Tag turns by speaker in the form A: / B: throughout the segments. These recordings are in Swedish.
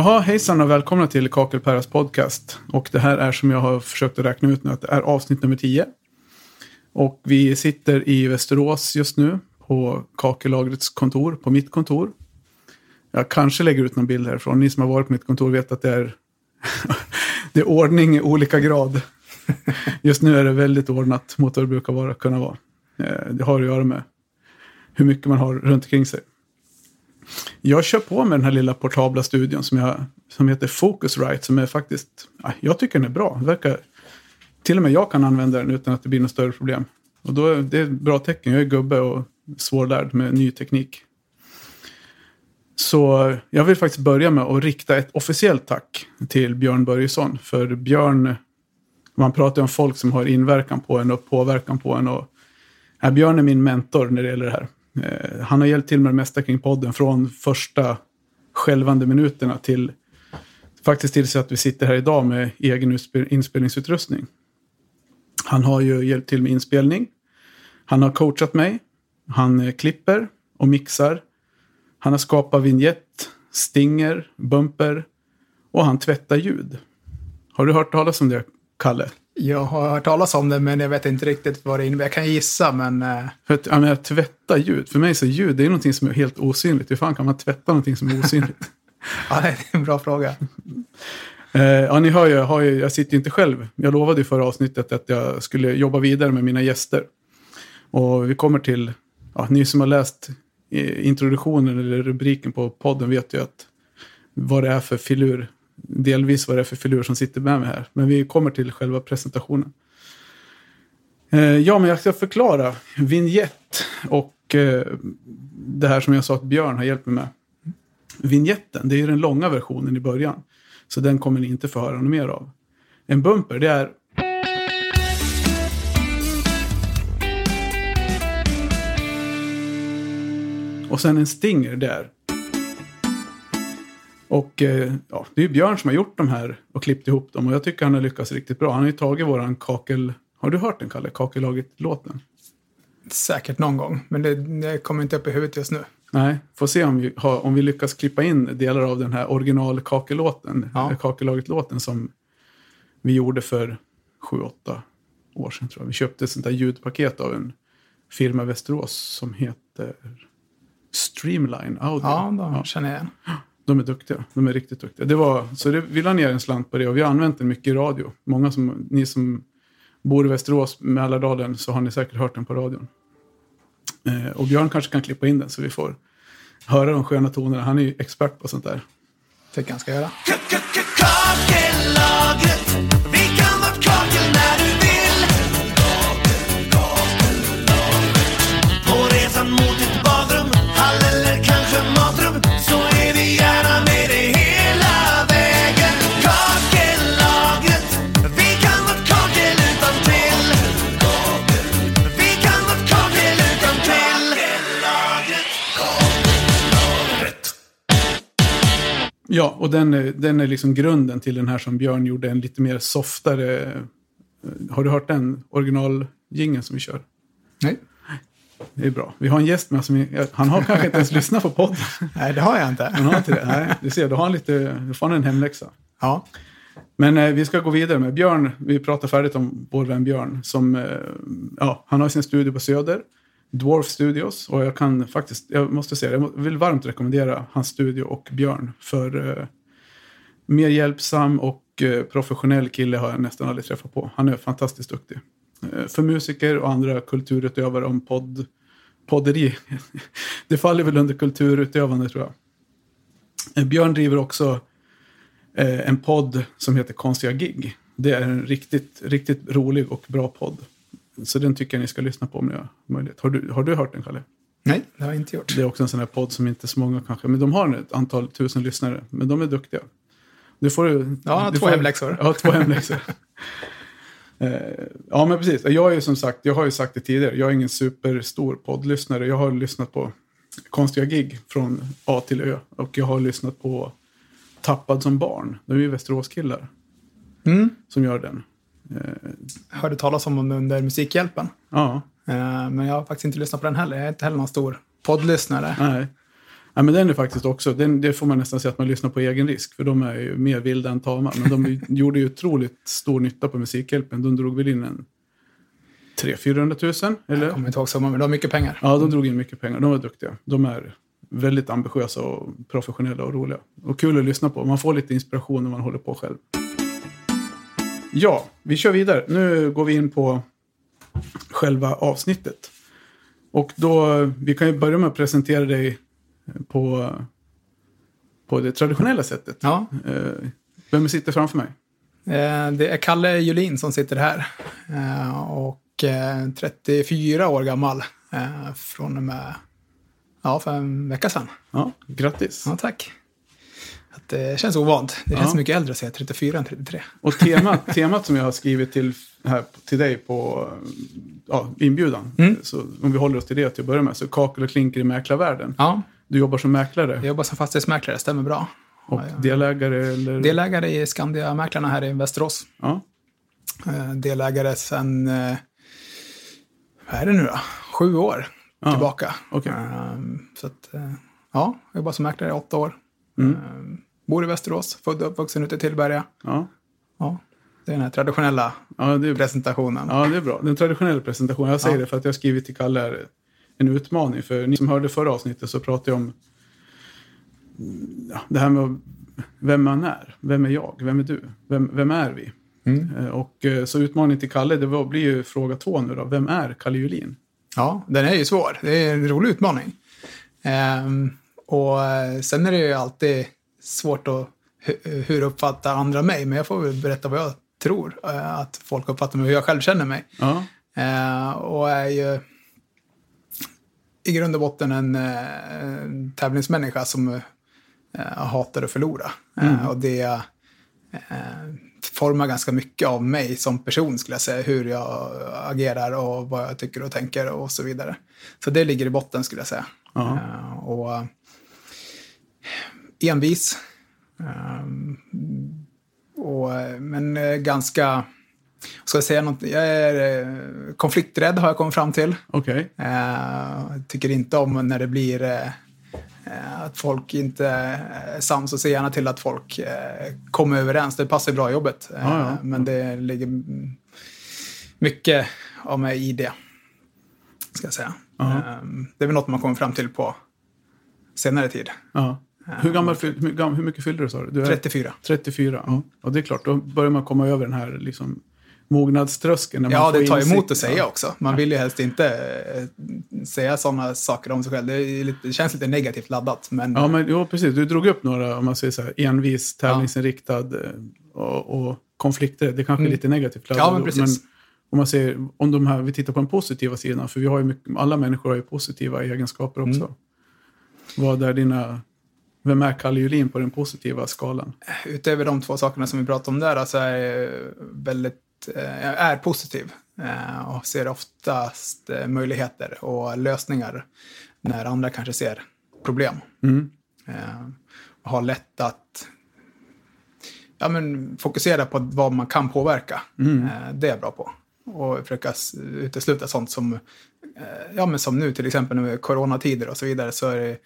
A: Jaha, hejsan och välkomna till Kakelperras podcast. Och det här är som jag har försökt att räkna ut nu att det är avsnitt nummer 10. Och vi sitter i Västerås just nu på Kakellagrets kontor, på mitt kontor. Jag kanske lägger ut någon bild härifrån. Ni som har varit på mitt kontor vet att det är, det är ordning i olika grad. Just nu är det väldigt ordnat mot vad det brukar vara, kunna vara. Eh, det har att göra med hur mycket man har runt omkring sig. Jag kör på med den här lilla portabla studion som, jag, som heter Focusrite som är faktiskt, jag tycker den är bra. Verkar, till och med jag kan använda den utan att det blir något större problem. Och då är det ett bra tecken. Jag är gubbe och svårlärd med ny teknik. Så jag vill faktiskt börja med att rikta ett officiellt tack till Björn Börjesson. För Björn, man pratar ju om folk som har inverkan på en och påverkan på en. Och, Björn är min mentor när det gäller det här. Eh, han har hjälpt till med det mesta kring podden från första skälvande minuterna till faktiskt till så att vi sitter här idag med egen inspelningsutrustning. Han har ju hjälpt till med inspelning. Han har coachat mig. Han eh, klipper och mixar. Han har skapat vignett, stinger, bumper och han tvättar ljud. Har du hört talas om det, Kalle?
B: Jag har hört talas om det, men jag vet inte riktigt vad det innebär. Jag kan gissa, men... Eh,
A: för att, jag menar, tvätta ljud. För mig så ljud det är någonting som är helt osynligt. Hur fan kan man tvätta någonting som är osynligt?
B: ja, det är en bra fråga.
A: Eh, ja, ni hör ju, jag, har ju, jag sitter ju inte själv. Jag lovade i förra avsnittet att jag skulle jobba vidare med mina gäster. Och vi kommer till, ja, ni som har läst introduktionen eller rubriken på podden vet ju att vad det är för filur delvis vad det är för filur som sitter med mig här. Men vi kommer till själva presentationen. Eh, ja, men jag ska förklara vignett och eh, det här som jag sa att Björn har hjälpt mig med. Vignetten, det är ju den långa versionen i början. Så den kommer ni inte få höra något mer av. En bumper, det är Och sen en stinger där. Och eh, ja, det är Björn som har gjort de här och klippt ihop dem och jag tycker han har lyckats riktigt bra. Han har ju tagit våran kakel... Har du hört den Kalle? Kakellaget-låten?
B: Säkert någon gång, men det, det kommer inte upp i huvudet just nu.
A: Nej, får se om vi, har, om vi lyckas klippa in delar av den här original kakellåten, ja. Kakellaget-låten som vi gjorde för sju, åtta år sedan tror jag. Vi köpte ett sånt där ljudpaket av en firma i Västerås som heter Streamline Audio.
B: Ja, de ja. känner jag igen.
A: De är duktiga. De är riktigt duktiga. Det var, så det, vi la ner en slant på det och vi har använt den mycket i radio. Många som, ni som bor i Västerås, Mälardalen, så har ni säkert hört den på radion. Eh, och Björn kanske kan klippa in den så vi får höra de sköna tonerna. Han är ju expert på sånt där.
B: Tycker han ska göra.
A: Ja, och den är, den är liksom grunden till den här som Björn gjorde, en lite mer softare. Eh, har du hört den originalgingen som vi kör?
B: Nej.
A: Det är bra. Vi har en gäst med som han har kanske inte ens lyssnat på podden.
B: Nej, det har jag inte.
A: Han har inte det. Nej, du ser, då har han lite, då får han en hemläxa.
B: Ja.
A: Men eh, vi ska gå vidare med Björn. Vi pratar färdigt om vår vän Björn. Som, eh, ja, han har sin studio på Söder. Dwarf Studios. Och jag kan faktiskt, jag måste säga, jag vill varmt rekommendera hans studio och Björn. För eh, mer hjälpsam och eh, professionell kille har jag nästan aldrig träffat på. Han är fantastiskt duktig. Eh, för musiker och andra kulturutövare om podd, podderi. det faller väl under kulturutövande tror jag. Eh, Björn driver också eh, en podd som heter Konstiga gig. Det är en riktigt, riktigt rolig och bra podd. Så den tycker jag ni ska lyssna på om ni har möjlighet. Har du, har du hört den, Kalle?
B: Nej, det har jag inte gjort.
A: Det är också en sån här podd som inte så många kanske, men de har ett antal tusen lyssnare. Men de är duktiga. Du får,
B: ja,
A: du
B: två får, hemläxor.
A: Ja, två hemläxor. uh, ja, men precis. Jag är ju som sagt, jag har ju sagt det tidigare, jag är ingen superstor poddlyssnare. Jag har lyssnat på konstiga gig från A till Ö. Och jag har lyssnat på Tappad som barn. De är ju Västeråskillar.
B: Mm.
A: Som gör den.
B: Eh, hörde talas om den under Musikhjälpen.
A: Ja.
B: Eh, men jag har faktiskt inte lyssnat på den heller. Jag är inte heller någon stor poddlyssnare.
A: Nej. Ja, men den är faktiskt också, den, det får man nästan säga att man lyssnar på egen risk. För de är ju mer vilda än tama. Men de gjorde ju otroligt stor nytta på Musikhjälpen. De drog väl in en 300-400 000? Eller?
B: Jag kommer inte ihåg summan, men de har mycket pengar.
A: Ja, de drog in mycket pengar. De var duktiga. De är väldigt ambitiösa och professionella och roliga. Och kul att lyssna på. Man får lite inspiration när man håller på själv. Ja, vi kör vidare. Nu går vi in på själva avsnittet. Och då, vi kan ju börja med att presentera dig på, på det traditionella sättet.
B: Ja.
A: Eh, Vem sitter framför mig?
B: Eh, Det är Kalle Julin som sitter här. Eh, Och eh, 34 år gammal. Från och med, ja, för en vecka sedan.
A: Ja, grattis.
B: Ja, tack. Det känns ovant. Det känns
A: Ja.
B: mycket äldre att säga 34 än 33.
A: Och temat, temat som jag har skrivit till, här, till dig på ja, inbjudan,
B: Mm.
A: så om vi håller oss till det till att börja med, så kakel och klinker i mäklarvärlden.
B: Ja,
A: Du jobbar som mäklare
B: jag jobbar som fastighetsmäklare, stämmer bra.
A: och delägare eller?
B: Delägare i Skandia-mäklarna här i Västerås.
A: ja.
B: Eh, Delägare sedan, eh, vad är det nu då? Sju år
A: Ja,
B: tillbaka.
A: okej.
B: Ehm, Så att, eh, ja, jag jobbar som mäklare i åtta år.
A: Mm.
B: Bor i Västerås, född och uppvuxen ute i Tillberga.
A: Ja.
B: Ja, det är den här traditionella
A: Ja, det är,
B: presentationen.
A: ja, det är bra. Den traditionella presentationen, jag säger
B: Ja.
A: det för att jag skrivit till Kalle en utmaning. För ni som hörde förra avsnittet så pratade jag om ja, det här med vem man är. Vem är jag? Vem är du? Vem, vem är vi?
B: Mm.
A: Eh, Och eh, så utmaningen till Kalle, det var, blir ju fråga två nu då. Vem är Kalle Julin?
B: Ja, den är ju svår. Det är en rolig utmaning. Ehm, och eh, sen är det ju alltid svårt att hu- hur uppfattar andra mig, men jag får väl berätta vad jag tror eh, att folk uppfattar mig, hur jag själv känner mig.
A: Ja,
B: Eh, och är ju i grund och botten en, eh, tävlingsmänniska som eh, hatar att förlora. Eh, och det eh, formar ganska mycket av mig som person skulle jag säga. Hur jag agerar och vad jag tycker och tänker och så vidare. Så det ligger i botten skulle jag säga.
A: Ja.
B: Och envis. Eh, och, men eh, ganska, ska jag säga något, jag är eh, konflikträdd har jag kommit fram till.
A: okej.
B: Eh, tycker inte om när det blir eh, att folk inte är sams och ser gärna till att folk kommer överens. Det passar bra i jobbet. Eh,
A: Ja, ja.
B: Men det ligger mycket av mig i det. Ska jag säga.
A: Ja.
B: Eh, det är väl något man kommer fram till på senare tid.
A: Ja. Hur, gammal, hur, hur mycket fyllde du sa du? du är
B: 34.
A: 34, ja. Och det är klart, då börjar man komma över den här liksom, mognadströskeln. när man
B: Ja, det tar
A: insikt.
B: emot att säga också. Man vill ju helst inte eh, säga sådana saker om sig själv. Det, är lite, det känns lite negativt laddat. Men,
A: Ja, men jo, precis. Du drog upp några, om man säger så här, envis, tävlingsinriktad eh, och, och konflikter. Det kanske är lite negativt laddat.
B: Mm. Ja, men precis.
A: om man säger, om de här, vi tittar på den positiva sidan, för vi har ju mycket, alla människor har ju positiva egenskaper också.
B: Mm.
A: Vad är dina, vem är Kalle Julin på den positiva skalan?
B: utöver de två sakerna som vi pratade om där så är jag väldigt, eh, jag är positiv eh, och ser oftast eh, möjligheter och lösningar när andra kanske ser problem.
A: Mm.
B: Och har lätt att ja, men, fokusera på vad man kan påverka.
A: Mm.
B: Det är jag bra på. Och försöka utesluta sånt som, ja men som nu till exempel med coronatider och så vidare. Så är det,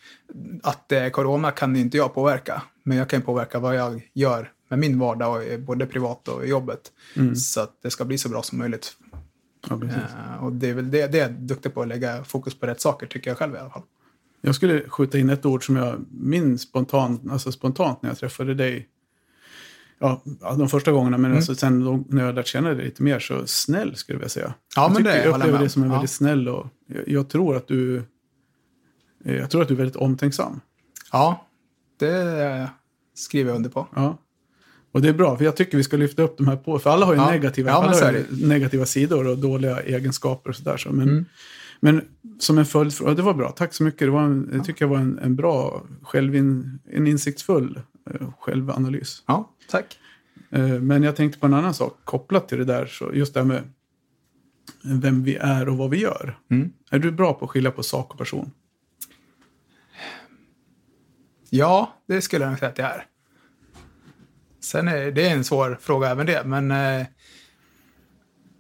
B: att är corona kan inte jag påverka. Men jag kan påverka vad jag gör med min vardag, och, både privat och jobbet.
A: Mm.
B: Så att det ska bli så bra som möjligt.
A: Ja.
B: Eh, och det är väl det, det är jag duktig på, att lägga fokus på rätt saker tycker jag själv i alla fall.
A: Jag skulle skjuta in ett ord som jag minns spontant, alltså spontant när jag träffade dig. Ja, de första gångerna, men
B: Mm.
A: alltså sen då, när jag lärt känna dig lite mer så snäll skulle jag vilja säga.
B: Ja,
A: jag
B: men
A: tycker,
B: det
A: jag upplever dig
B: om.
A: som en
B: Ja.
A: väldigt snäll och jag, jag tror att du eh, jag tror att du är väldigt omtänksam.
B: Ja, det skriver jag under på.
A: Ja. Och det är bra, för jag tycker vi ska lyfta upp de här på, för alla har ju
B: Ja.
A: negativa,
B: Ja,
A: alla har negativa sidor och dåliga egenskaper och sådär. Så. Men,
B: Mm.
A: men som en följdfråga, det var bra, tack så mycket. Det var en, jag tycker jag var en, en bra, självin, en insiktsfull självanalys.
B: Ja, tack.
A: Eh, men jag tänkte på en annan sak kopplat till det där, så just det här med vem vi är och vad vi gör.
B: Mm.
A: Är du bra på att skilja på sak och person?
B: Ja, det skulle jag nog säga att jag är. Sen är det en svår fråga även det, men eh,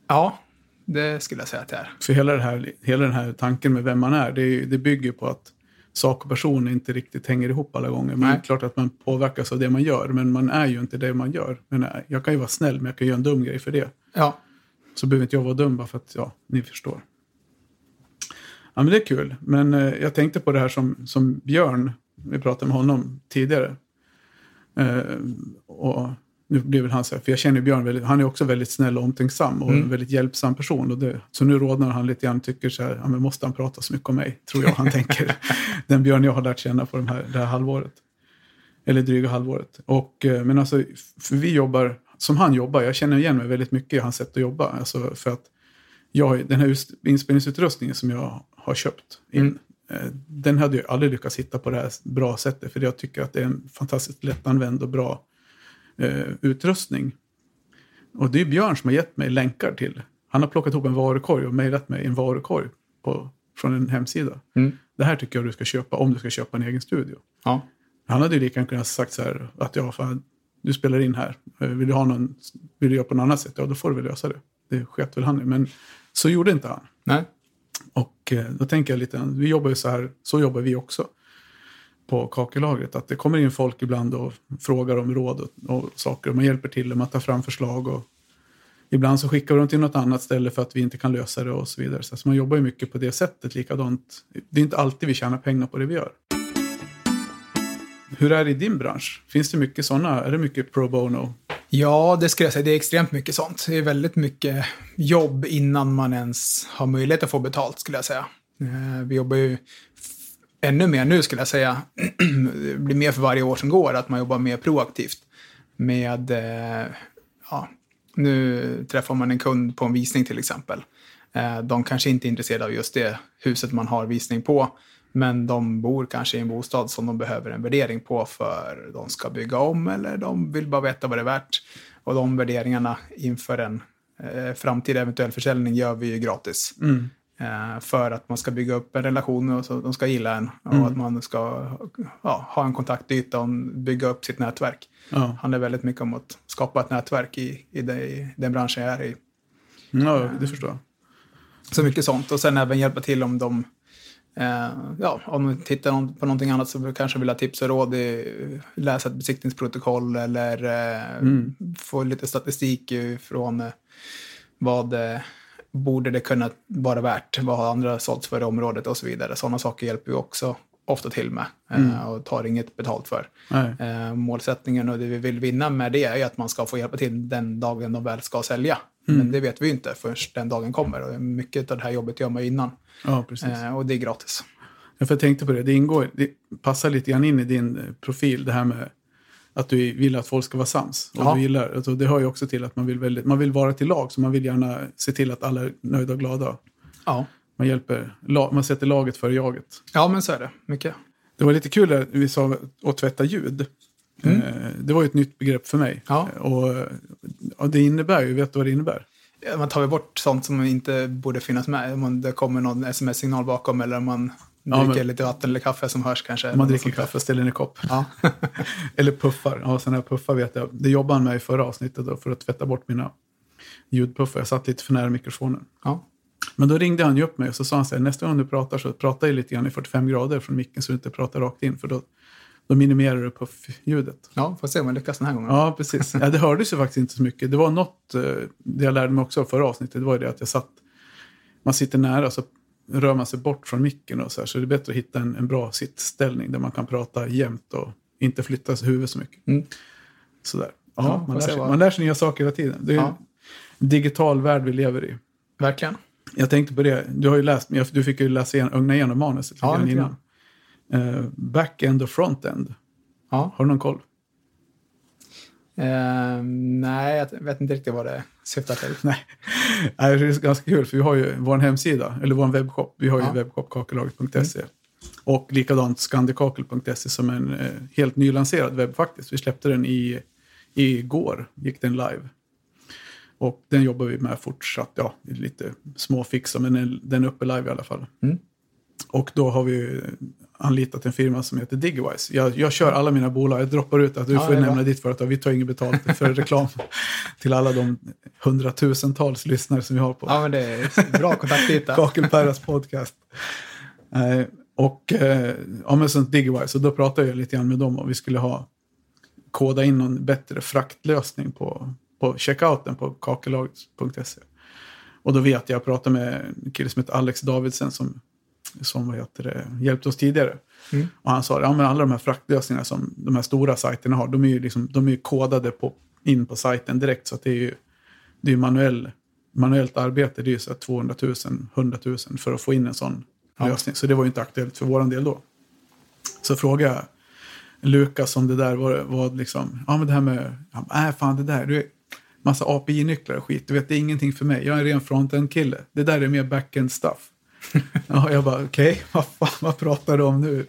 B: ja, det skulle jag säga att jag är.
A: För hela, det här, hela den här tanken med vem man är, det, det bygger på att sak och person inte riktigt hänger ihop alla gånger. Men
B: Nej.
A: är klart att man påverkas av det man gör, men man är ju inte det man gör. Men eh, jag kan ju vara snäll, men jag kan göra en dum grej för det.
B: Ja,
A: Så behöver inte jag vara dum bara för att, ja, ni förstår. Ja, men det är kul. Men eh, jag tänkte på det här som, som Björn, vi pratade med honom tidigare. Eh, och nu blir väl han så här, för jag känner Björn väldigt, han är också väldigt snäll och omtänksam och en väldigt hjälpsam person. Och det, så nu rodnar han lite grann, tycker så här, ja, men måste han prata så mycket om mig? Tror jag han tänker. Den Björn jag har lärt känna på de här, det här halvåret. Eller dryga halvåret. Och, eh, men alltså, för vi jobbar som han jobbar. Jag känner igen mig väldigt mycket i hans sätt att jobba. Alltså för att jag, den här inspelningsutrustningen som jag har köpt in, eh, den hade jag aldrig lyckats hitta på det här bra sättet. För jag tycker att det är en fantastiskt lättanvänd och bra eh, utrustning. Och det är Björn som har gett mig länkar till. Han har plockat ihop en varukorg och mejlat mig en varukorg på, från en hemsida.
B: Mm.
A: Det här tycker jag du ska köpa om du ska köpa en egen studio.
B: ja.
A: Han hade ju lika gärna kunnat sagt så här att ja, fan, du spelar in här. Eh, Vill du, ha någon, vill du göra på något annat sätt? Ja, då får du väl lösa det. Det sket väl han i. Men så gjorde inte han.
B: Nej.
A: Och eh, då tänker jag lite, vi jobbar ju så här, så jobbar vi också på kakellagret. Att det kommer in folk ibland och frågar om råd och, och saker. Och man hjälper till dem att ta fram förslag. Och ibland så skickar vi dem till något annat ställe för att vi inte kan lösa det och så vidare. Så man jobbar ju mycket på det sättet likadant. Det är inte alltid vi tjänar pengar på det vi gör. Hur är det i din bransch? Finns det mycket sådana? Är det mycket pro bono?
B: Ja, det skulle jag säga. Det är extremt mycket sånt. Det är väldigt mycket jobb innan man ens har möjlighet att få betalt, skulle jag säga. Eh, vi jobbar ju ännu mer nu, skulle jag säga. Det blir mer för varje år som går, att man jobbar mer proaktivt. Med, eh, ja, nu träffar man en kund på en visning till exempel. Eh, De kanske inte är intresserade av just det huset man har visning på. Men de bor kanske i en bostad som de behöver en värdering på för de ska bygga om eller de vill bara veta vad det är värt. Och de värderingarna inför en eh, framtida eventuell försäljning gör vi ju gratis. Mm för att man ska bygga upp en relation och så de ska gilla en. Och att man ska ja, ha en kontaktyta och bygga upp sitt nätverk.
A: Ja,
B: handlar väldigt mycket om att skapa ett nätverk i, i, det, i den branschen jag är i.
A: ja det förstår jag.
B: Så mycket sånt. Och sen även hjälpa till om de eh, ja, om de tittar på någonting annat så kanske vill ha tips och råd. i, Läsa ett besiktningsprotokoll eller eh, få lite statistik från eh, vad eh, borde det kunna vara värt. Vad har andra sålts för i området och så vidare. Sådana saker hjälper vi också ofta till med eh, och tar inget betalt för.
A: Nej.
B: Eh, målsättningen och det vi vill vinna med det är ju att man ska få hjälpa till den dagen de väl ska sälja. Men det vet vi ju inte förrän den dagen kommer. Och mycket av det här jobbet gör man ju innan.
A: Ja.
B: Eh, och det är gratis.
A: Ja, för jag tänkte på det, det, ingår, det passar lite grann in i din profil det här med att du vill att folk ska vara sams. Och
B: Ja.
A: du gillar, alltså, det hör ju också till att man vill, väldigt, man vill vara till lag, så man vill gärna se till att alla är nöjda och glada.
B: Ja.
A: Man, hjälper, man sätter laget före jaget.
B: ja, men så är det. Mycket.
A: Det var lite kul där vi sa att tvätta ljud. Eh, Det var ju ett nytt begrepp för mig.
B: Mm. Ja.
A: Och, det innebär ju, vet du vad det innebär?
B: Man tar bort sånt som inte borde finnas med. Om det kommer någon sms-signal bakom eller om man
A: Ja,
B: dricker
A: men-
B: lite vatten eller kaffe som hörs kanske.
A: Man dricker kaffe och ställer ner kopp.
B: Ja.
A: Eller puffar. Ja, sådana här puffar vet jag. Det jobbade han med i förra avsnittet då, för att tvätta bort mina ljudpuffar. Jag satt lite för nära mikrofonen.
B: ja.
A: Men då ringde han ju upp mig och så sa han så här, nästa gång du pratar så prata lite grann i 45 grader från micken så du inte pratar rakt in. För då, då minimerar du puffljudet.
B: Ja, får se om jag lyckas den här gången.
A: Ja, precis. Ja, det hördes ju faktiskt inte så mycket. Det var något, eh, det jag lärde mig också av förra avsnittet, det var ju det att jag satt, man sitter nära så rör man sig bort från micken och så här. Så det är bättre att hitta en, en bra sittställning där man kan prata jämt och inte flytta sig huvudet så mycket.
B: Mm.
A: Sådär.
B: Ja,
A: Ja, man, lär sig, man lär sig nya saker hela tiden. Det är
B: Ja.
A: en digital värld vi lever i.
B: Verkligen.
A: Jag tänkte på det, du har ju läst, du fick ju läsa igen, ögna igenom manuset
B: Ja, lite
A: innan. Uh, back-end och front-end,
B: Ja.
A: har du någon koll?
B: Eh, nej, jag vet inte riktigt vad det syftar till.
A: Nej, Nej, det är ganska kul för vi har ju vår hemsida, eller vår webbshop. Vi har ju
B: Ja.
A: webbshop kakelaget.se. Och likadant skandikakel.se som är en eh, helt nylanserad webb faktiskt. Vi släppte den i, igår, gick den live. Och den jobbar vi med fortsatt, ja, lite småfixa, men den, den är uppe live i alla fall.
B: Mm.
A: Och då har vi anlitat en firma som heter Digwise. Jag, jag kör alla mina bolag, jag droppar ut att du
B: Ja,
A: får nämna ditt företag. Vi tar inget betalt för reklam till alla de hundratusentals lyssnare som vi har på
B: Ja, men det är bra kontaktyta.
A: Kakelperras podcast. Och eh, ja, men sånt Digwise, och då pratade jag lite grann med dem och vi skulle ha koda in någon bättre fraktlösning på, på checkouten på kakelaget.se. Och då vet jag, jag pratade med en kille som heter Alex Davidsen som, som vad heter det, hjälpte oss tidigare.
B: Mm.
A: Och han sa, ja men alla de här fraktlösningarna som de här stora sajterna har, de är ju liksom, de är kodade på, in på sajten direkt. Så att det är ju det är manuell, manuellt arbete, det är ju så här 200 000, 100 000 för att få in en sån
B: Ja.
A: lösning. Så det var ju inte aktuellt för våran del då. Så frågade jag Lukas om det där var, var liksom, ja men det här med, ja, nej fan det där, du är massa API-nycklar och skit, du vet det är ingenting för mig, jag är en ren frontend-kille, det där är mer back-end stuff. Ja, jag bara okej, vad fan vad pratar du om nu?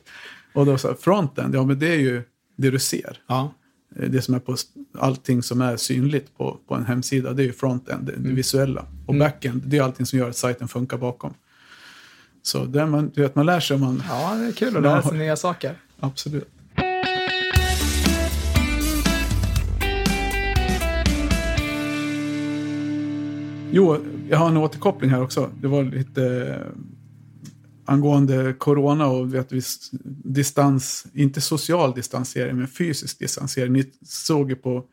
A: Och då sa frontend, ja men det är ju det du ser.
B: Ja.
A: Eh, Det som är på allting som är synligt på, på en hemsida, det är ju frontend, det, det visuella. Och backend, det är allting som gör att sajten funkar bakom. Så det man, du vet, man lär sig om man...
B: ja, det är kul att lära sig nya saker.
A: Absolut. Jo, jag har en återkoppling här också. Det var lite eh, angående corona och vet, viss distans, inte social distansering, men fysisk distansering. Ni såg ju på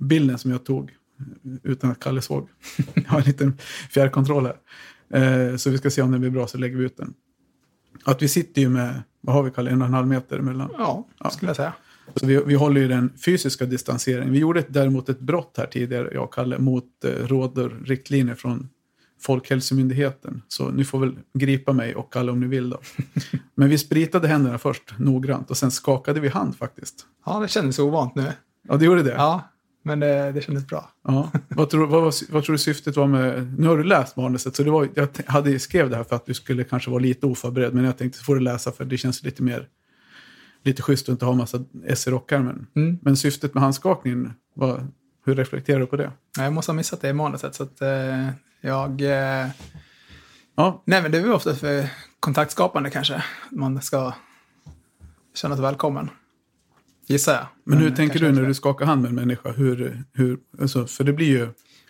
A: bilden som jag tog eh, utan att Kalle såg. Jag har en liten fjärrkontroll här. Eh, så vi ska se om den blir bra så lägger vi ut den. Att vi sitter ju med, vad har vi Kalle, en och en halv meter emellan.
B: Ja, skulle jag säga.
A: Så vi, vi håller ju den fysiska distanseringen. Vi gjorde däremot ett brott här tidigare, jag och Kalle, mot eh, råd och riktlinjer från Folkhälsomyndigheten. Så ni får väl gripa mig och Kalle om ni vill då. Men vi spritade händerna först noggrant och sen skakade vi hand faktiskt.
B: Ja, det kändes ovant nu.
A: Ja, det gjorde det.
B: Ja, men det, det kändes bra.
A: Ja. Vad, tror, vad, var- vad tror du syftet var med... Nu har du läst manuset, så det var, jag hade skrev det här för att du skulle kanske vara lite oförberedd. Men jag tänkte, får du läsa för det känns lite mer... Lite schysst att inte ha massa S i rockärmen.
B: Mm.
A: Men syftet med handskakningen, vad, hur reflekterar du på det?
B: Jag måste ha missat det i manuset, så att eh, jag... Eh,
A: Ja,
B: nej, men det är väl ofta för kontaktskapande kanske. Man ska känna sig välkommen. Gissar jag.
A: men hur tänker du när du skakar hand med en människa? Hur, hur, alltså, för det blir ju...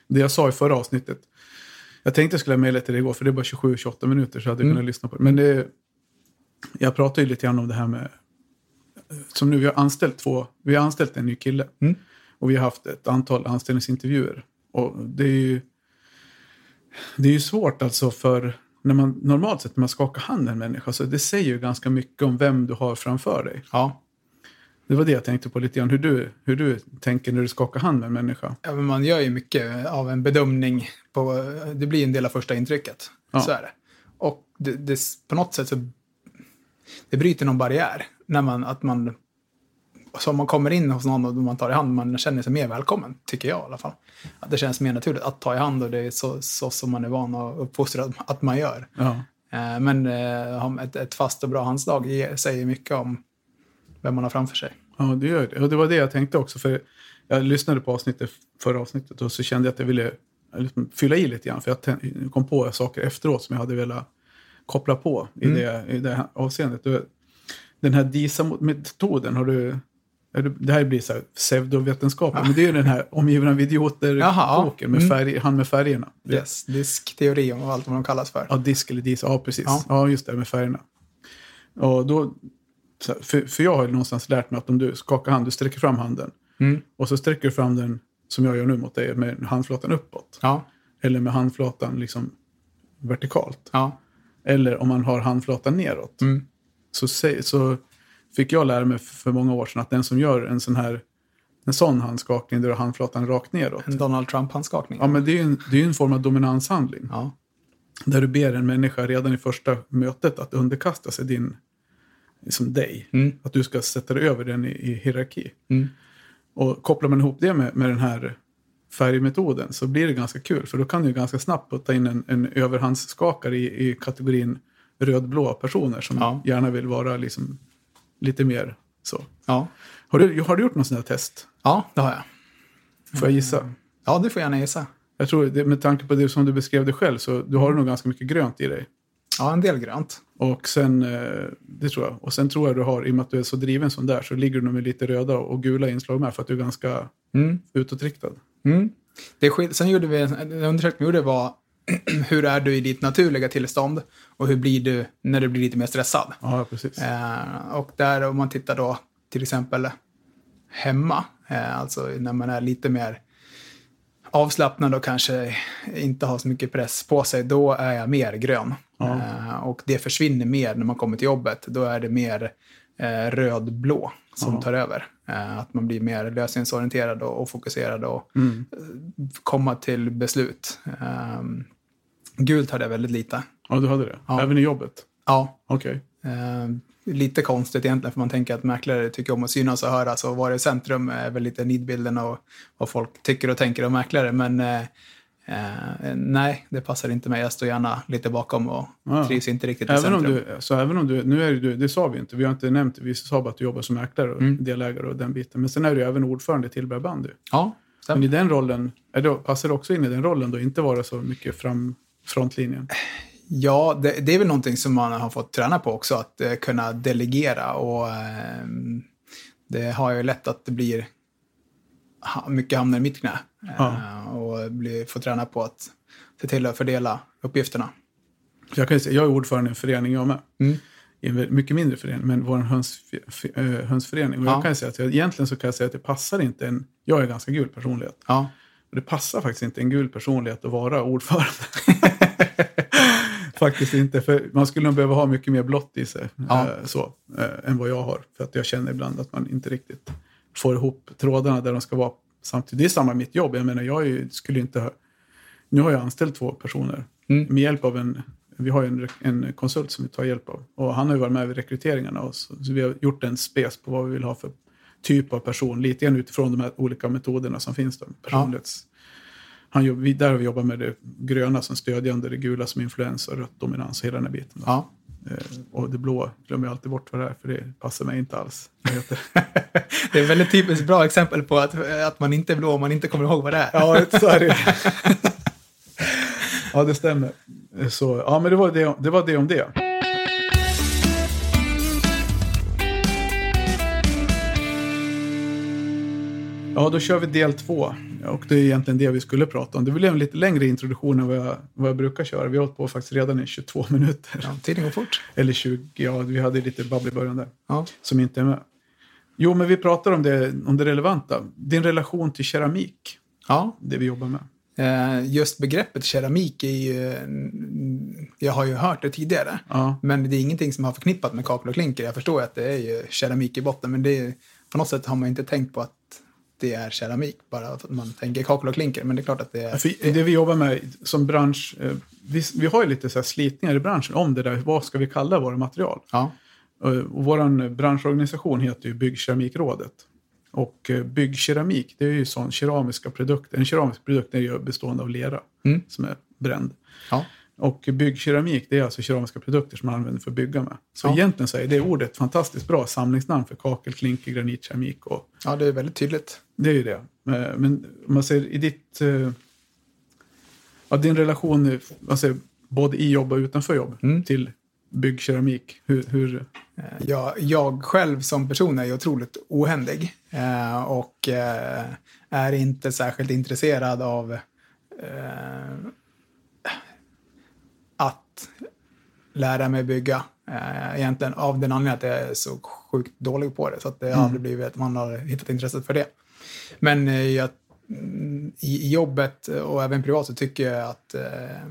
A: Det jag sa i förra avsnittet. Jag tänkte jag skulle mejla till dig igår, för det är bara 27-28 minuter så jag hade
B: Mm.
A: kunnat lyssna på det. Men det, jag pratade ju lite grann om det här med... Som nu, vi har anställt två... Vi har anställt en ny kille.
B: Mm.
A: Och vi har haft ett antal anställningsintervjuer. Och det är ju... Det är ju svårt alltså för... När man, normalt sett när man skakar hand med en människa, så det säger ju ganska mycket om vem du har framför dig.
B: Ja.
A: Det var det jag tänkte på lite grann, hur du, hur du tänker när du skakar hand med en människa.
B: ja, men man gör ju mycket av en bedömning. På, det blir en del av första intrycket.
A: Ja.
B: Så är det. Och det, det, på något sätt så det bryter någon barriär. När man, att man, så om man kommer in hos någon och man tar i hand, man känner sig mer välkommen, tycker jag i alla fall. Att det känns mer naturligt att ta i hand och det är så, så som man är van och uppfostrad att man gör.
A: Ja,
B: Eh, Men eh, ett, ett fast och bra handslag ger- säger mycket om vem man har framför sig.
A: ja det gör det. Och det var det jag tänkte också. För jag lyssnade på avsnittet, förra avsnittet och så kände jag att jag ville liksom fylla i lite grann. För jag kom på saker efteråt som jag hade velat koppla på i,
B: Mm.
A: det, i det avseendet. Den här DISA-metoden, har du... Det här blir så här pseudovetenskapligt, men det är ju den här omgivna av idioter-boken med
B: mm.
A: färg, han med färgerna.
B: Yes, diskteori och allt vad de kallas för.
A: Ja, disk eller dis. Ja, precis. Ja.
B: Ja.
A: just det, med färgerna. Och då, för, för jag har ju någonstans lärt mig att om du skakar hand, du sträcker fram handen.
B: Mm.
A: Och så sträcker du fram den, som jag gör nu mot dig, med handflatan uppåt.
B: Ja,
A: Eller med handflatan liksom vertikalt.
B: ja.
A: Eller om man har handflatan neråt.
B: Mm.
A: Så, så fick jag lära mig för många år sedan att den som gör en sån här en sån handskakning där du har handflatan rakt neråt.
B: En Donald Trump-handskakning.
A: Ja, men det är ju en, det är en form av dominanshandling.
B: Ja.
A: Där du ber en människa redan i första mötet att underkasta sig din, liksom dig.
B: Mm.
A: Att du ska sätta dig över den i, i hierarki.
B: Mm.
A: Och kopplar man ihop det med, med den här färgmetoden så blir det ganska kul. För då kan du ganska snabbt putta in en, en överhandsskakare i, i kategorin rödblåa personer som
B: Ja.
A: gärna vill vara liksom lite mer så.
B: Ja.
A: Har du, har du gjort något sånt här test?
B: ja, det har jag.
A: Får jag gissa?
B: Ja, det får gärna gissa.
A: Jag tror, det, med tanke på det som du beskrev det själv, så du har nog ganska mycket grönt i dig.
B: Ja, en del grönt.
A: Och sen, eh, det tror jag. Och sen tror jag du har, i och med att du är så driven som där, så ligger du nog med lite röda och gula inslag med för att du är ganska
B: Mm.
A: utåtriktad.
B: Mm. Det skil- Sen gjorde vi, en undersökning vi gjorde var hur är du i ditt naturliga tillstånd och hur blir du när du blir lite mer stressad?
A: Ja, precis.
B: Eh, och där om man tittar då till exempel hemma, eh, alltså när man är lite mer avslappnad och kanske inte har så mycket press på sig, då är jag mer grön.
A: Ja.
B: Eh, och det försvinner mer när man kommer till jobbet. Då är det mer eh, röd-blå som
A: Ja.
B: tar över. Eh, att man blir mer lösningsorienterad och, fokuserad och
A: Mm.
B: komma till beslut. Eh, gult hade jag väldigt lite.
A: Ja, du hade det?
B: Ja.
A: Även i jobbet?
B: Ja,
A: Okej.
B: Eh, lite konstigt egentligen, för man tänker att mäklare tycker om att synas och höras och vara i centrum är väl lite nidbilden av vad folk tycker och tänker om mäklare. Men eh, eh, nej, det passar inte mig. Jag står gärna lite bakom och
A: Ja.
B: trivs inte riktigt i
A: Även om
B: centrum.
A: du, så även om du, nu är du, det sa vi inte, vi har inte nämnt vi sa bara att du jobbar som mäklare och
B: Mm.
A: delägare och den biten. Men sen är du även ordförande i Tillberg bandy.
B: Ja,
A: Men
B: stämmer.
A: i den rollen, är det, passar det också in i den rollen då, inte vara så mycket fram frontlinjen?
B: Ja, det, det är väl någonting som man har fått träna på också, att eh, kunna delegera. Och eh, det har ju lätt att det blir mycket hamnar i mitt knä.
A: Ja.
B: Eh, och blir, får träna på att se till att fördela uppgifterna.
A: Jag, kan säga, jag är ordförande i en förening jag med.
B: Mm.
A: I en mycket mindre förening, men vår höns, eh, hönsförening. Och
B: Ja.
A: jag kan säga att jag, egentligen så kan jag säga att det passar inte en... Jag är ganska gul personlighet.
B: Ja,
A: Och det passar faktiskt inte en gul personlighet att vara ordförande. faktiskt inte, för man skulle nog behöva ha mycket mer blått i sig
B: Ja.
A: eh, så, eh, än vad jag har. För att jag känner ibland att man inte riktigt får ihop trådarna där de ska vara samtidigt. Det är samma med mitt jobb. Jag menar, jag skulle inte ha... Nu har jag anställt två personer
B: Mm.
A: med hjälp av en... Vi har en, en konsult som vi tar hjälp av. Och han har ju varit med vid rekryteringarna. Och så, så vi har gjort en spes på vad vi vill ha för typ av person. Lite grann utifrån de här olika metoderna som finns. Då, personlighets... Han vi, där har vi jobbat med det gröna som stödjande, det gula som influens och rött dominans och hela den här biten.
B: ja.
A: Eh, och det blå glömmer jag alltid bort vad det är, för det passar mig inte alls.
B: Det är ett väldigt typiskt bra exempel på att, att man inte är blå om man inte kommer ihåg vad det är.
A: ja, så är det. ja, det stämmer. Så, ja, men det var det, det var det om det. Ja, då kör vi del två. Och det är egentligen det vi skulle prata om. Det blev en lite längre introduktion än vad jag, vad jag brukar köra. Vi har hållit på faktiskt redan i 22 minuter.
B: Ja, tiden går fort.
A: Eller 20, ja, vi hade lite babbel i början där.
B: Ja.
A: Som inte är med. Jo, men vi pratar om det, om det relevanta. Din relation till keramik,
B: ja.
A: det vi jobbar med.
B: Eh, Just begreppet keramik är ju... Jag har ju hört det tidigare.
A: Ja,
B: Men det är ingenting som har förknippat med kakel och klinker. Jag förstår att det är ju keramik i botten, men det är, på något sätt har man inte tänkt på att det är keramik, bara att man tänker kakel och klinker. Men det är klart att det är...
A: för det vi jobbar med som bransch, eh, vi, vi har ju lite så här slitningar i branschen om det där, vad ska vi kalla våra material?
B: Ja,
A: Eh, vår branschorganisation heter ju Byggkeramikrådet. Och eh, byggkeramik, det är ju sån keramiska produkter. En keramisk produkt är ju bestående av lera
B: Mm.
A: som är bränd.
B: ja,
A: Och byggkeramik, det är alltså keramiska produkter som man använder för att bygga med. Så
B: Ja.
A: egentligen så är det ordet fantastiskt bra samlingsnamn för kakel, klinker, granitkeramik och
B: ja, det är väldigt tydligt.
A: det är ju det. Eh, Men om man säger i ditt... eh, Ja, din relation, säger, både i jobb och utanför jobb
B: Mm.
A: till byggkeramik. Hur, hur,
B: Eh, Jag, jag själv som person är ju otroligt ohändig eh, och eh, är inte särskilt intresserad av eh, att lära mig bygga. Eh, egentligen av den anledningen att jag är så sjukt dålig på det. Så att det har aldrig blivit att man har hittat intresset för det. Men eh, jag, mm, i, jobbet och även privat så tycker jag att eh,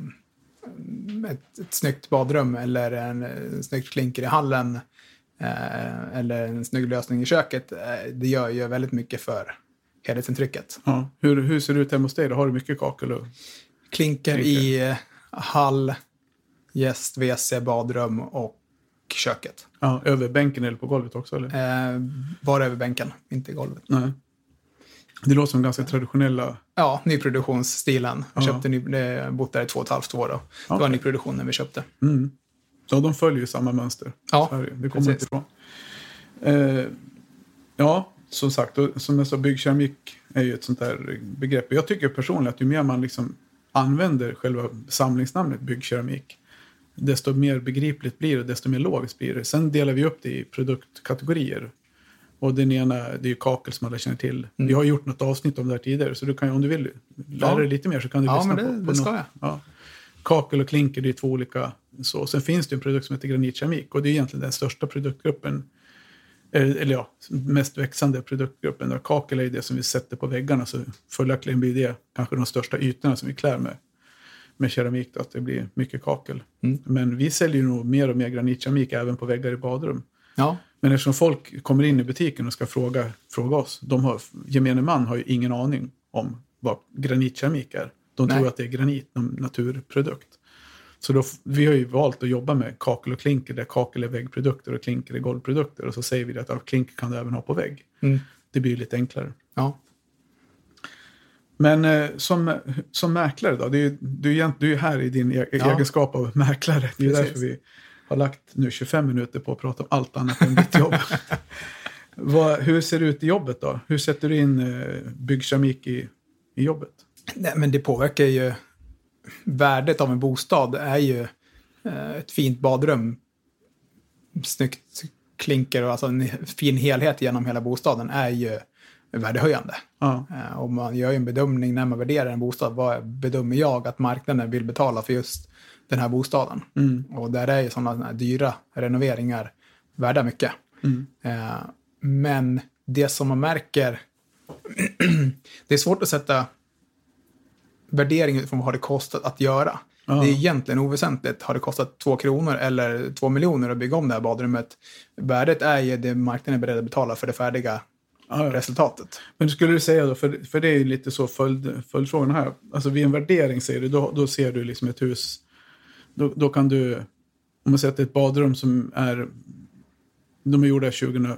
B: ett, ett snyggt badrum eller en, en snyggt klinker i hallen eh, eller en snygg lösning i köket, eh, det gör ju väldigt mycket för helhetsintrycket.
A: ja, hur, hur ser det ut hemma hos dig? Har du mycket kakel? Och,
B: Klinker
A: Klinker.
B: i eh, hall, gäst, WC, badrum och köket.
A: ja, över bänken eller på golvet också? Eller?
B: Eh, bara över bänken, inte golvet.
A: Nej. Det låter som ganska traditionella...
B: Ja, nyproduktionsstilen.
A: Ja.
B: köpte ny, bott där i två och ett halvt år. Då. Det var
A: Okej.
B: nyproduktion när vi köpte.
A: Mm. Ja, de följer ju samma mönster.
B: Ja,
A: det, det kommer
B: precis.
A: inte ifrån. Eh, ja, som sagt, och som jag sa, byggkeramik är ju ett sånt där begrepp. Jag tycker personligen att ju mer man liksom använder själva samlingsnamnet byggkeramik, desto mer begripligt blir det, desto mer logiskt blir det. Sen delar vi upp det i produktkategorier. Och den ena, det är ju kakel som alla känner till. Vi har gjort något avsnitt om det här tidigare, så du kan om du vill lära
B: Mm. Ja.
A: dig lite mer så kan du
B: Ja,
A: lyssna
B: men det-
A: på, på
B: det ska
A: något.
B: jag.
A: Ja. kakel och klinker det är två olika. Så. Sen finns det en produkt som heter granitkeramik och det är egentligen den största produktgruppen. Eller, ja, mest växande produktgruppen. Kakel är det som vi sätter på väggarna så följaktligen blir det kanske de största ytorna som vi klär med med keramik. Då, att det blir mycket kakel.
B: Mm.
A: Men vi säljer nog mer och mer granitkeramik även på väggar i badrum.
B: Ja,
A: Men eftersom folk kommer in i butiken och ska fråga, fråga oss, de har, gemene man har ju ingen aning om vad granitkeramik är. De
B: Nej.
A: tror att det är granit, en naturprodukt. Så då, vi har ju valt att jobba med kakel och klinker, där kakel är väggprodukter och klinker är golvprodukter. Och så säger vi att ja, klinker kan du även ha på vägg.
B: Mm.
A: Det blir lite enklare.
B: ja.
A: Men eh, som, som mäklare då, du, är, du är här i din e-
B: Ja.
A: egenskap av mäklare. Det är
B: Precis.
A: därför vi har lagt nu 25 minuter på att prata om allt annat än ditt jobb. Vad, hur ser det ut i jobbet då? Hur sätter du in eh, byggkeramik i, i jobbet?
B: Nej, men det påverkar ju värdet av en bostad är ju eh, ett fint badrum, snyggt klinker och alltså en fin helhet genom hela bostaden är ju värdehöjande.
A: Ja,
B: Eh, och man gör ju en bedömning när man värderar en bostad. Vad bedömer jag att marknaden vill betala för just den här bostaden?
A: mm,
B: Och där är ju sådana dyra renoveringar värda mycket.
A: mm,
B: Eh, men det som man märker, det är svårt att sätta värdering utifrån vad har det kostat att göra.
A: Ja.
B: Det är egentligen oväsentligt. Har det kostat två kronor eller två miljoner att bygga om det här badrummet? Värdet är ju det marknaden är beredd att betala för det färdiga
A: ja, ja.
B: resultatet.
A: Men skulle du säga då, för, för det är ju lite så följd, följdfrågan här. Alltså vid en värdering säger du, då, då ser du liksom ett hus. Då, då kan du, om man säger att det är ett badrum som är, de är gjorda 20,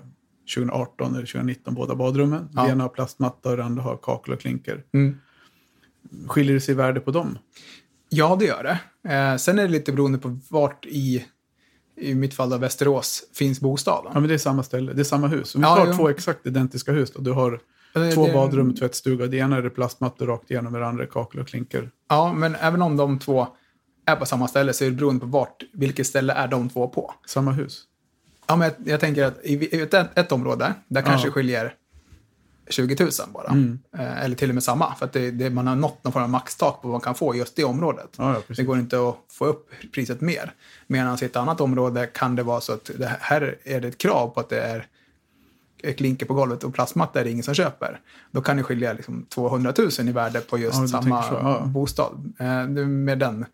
A: 2018 eller 2019 båda badrummen.
B: Ja.
A: Det ena har plastmatta och det andra har kakel och klinker.
B: Mm.
A: Skiljer det sig i värde på dem?
B: Ja, det gör det. Eh, sen är det lite beroende på vart i, i mitt fall då Västerås, finns bostaden.
A: Ja men det är samma ställe, det är samma hus. Om vi
B: Ja,
A: tar
B: jo.
A: två exakt identiska hus då. Du har
B: Eh,
A: två
B: det-
A: badrum tvättstuga. Det ena är det plastmattor rakt igenom det andra är kakel och klinker.
B: Ja, men även om de två är på samma ställe så är det beroende på vart, vilket ställe är de två på.
A: Samma hus.
B: Ja, men jag, jag tänker att i i ett, ett område, där kanske
A: Ja.
B: skiljer 20 000 bara.
A: Mm.
B: Eh, eller till och med samma, för att det, det, man har nått någon form av maxtak på vad man kan få i just det området.
A: Ja, ja,
B: det går inte att få upp priset mer. Medan i ett annat område kan det vara så att det här är det ett krav på att det är klinker på golvet och plastmatta är det ingen som köper. Då kan det skilja liksom 200 000 i värde på just
A: Ja,
B: samma bostad. Eh, med den.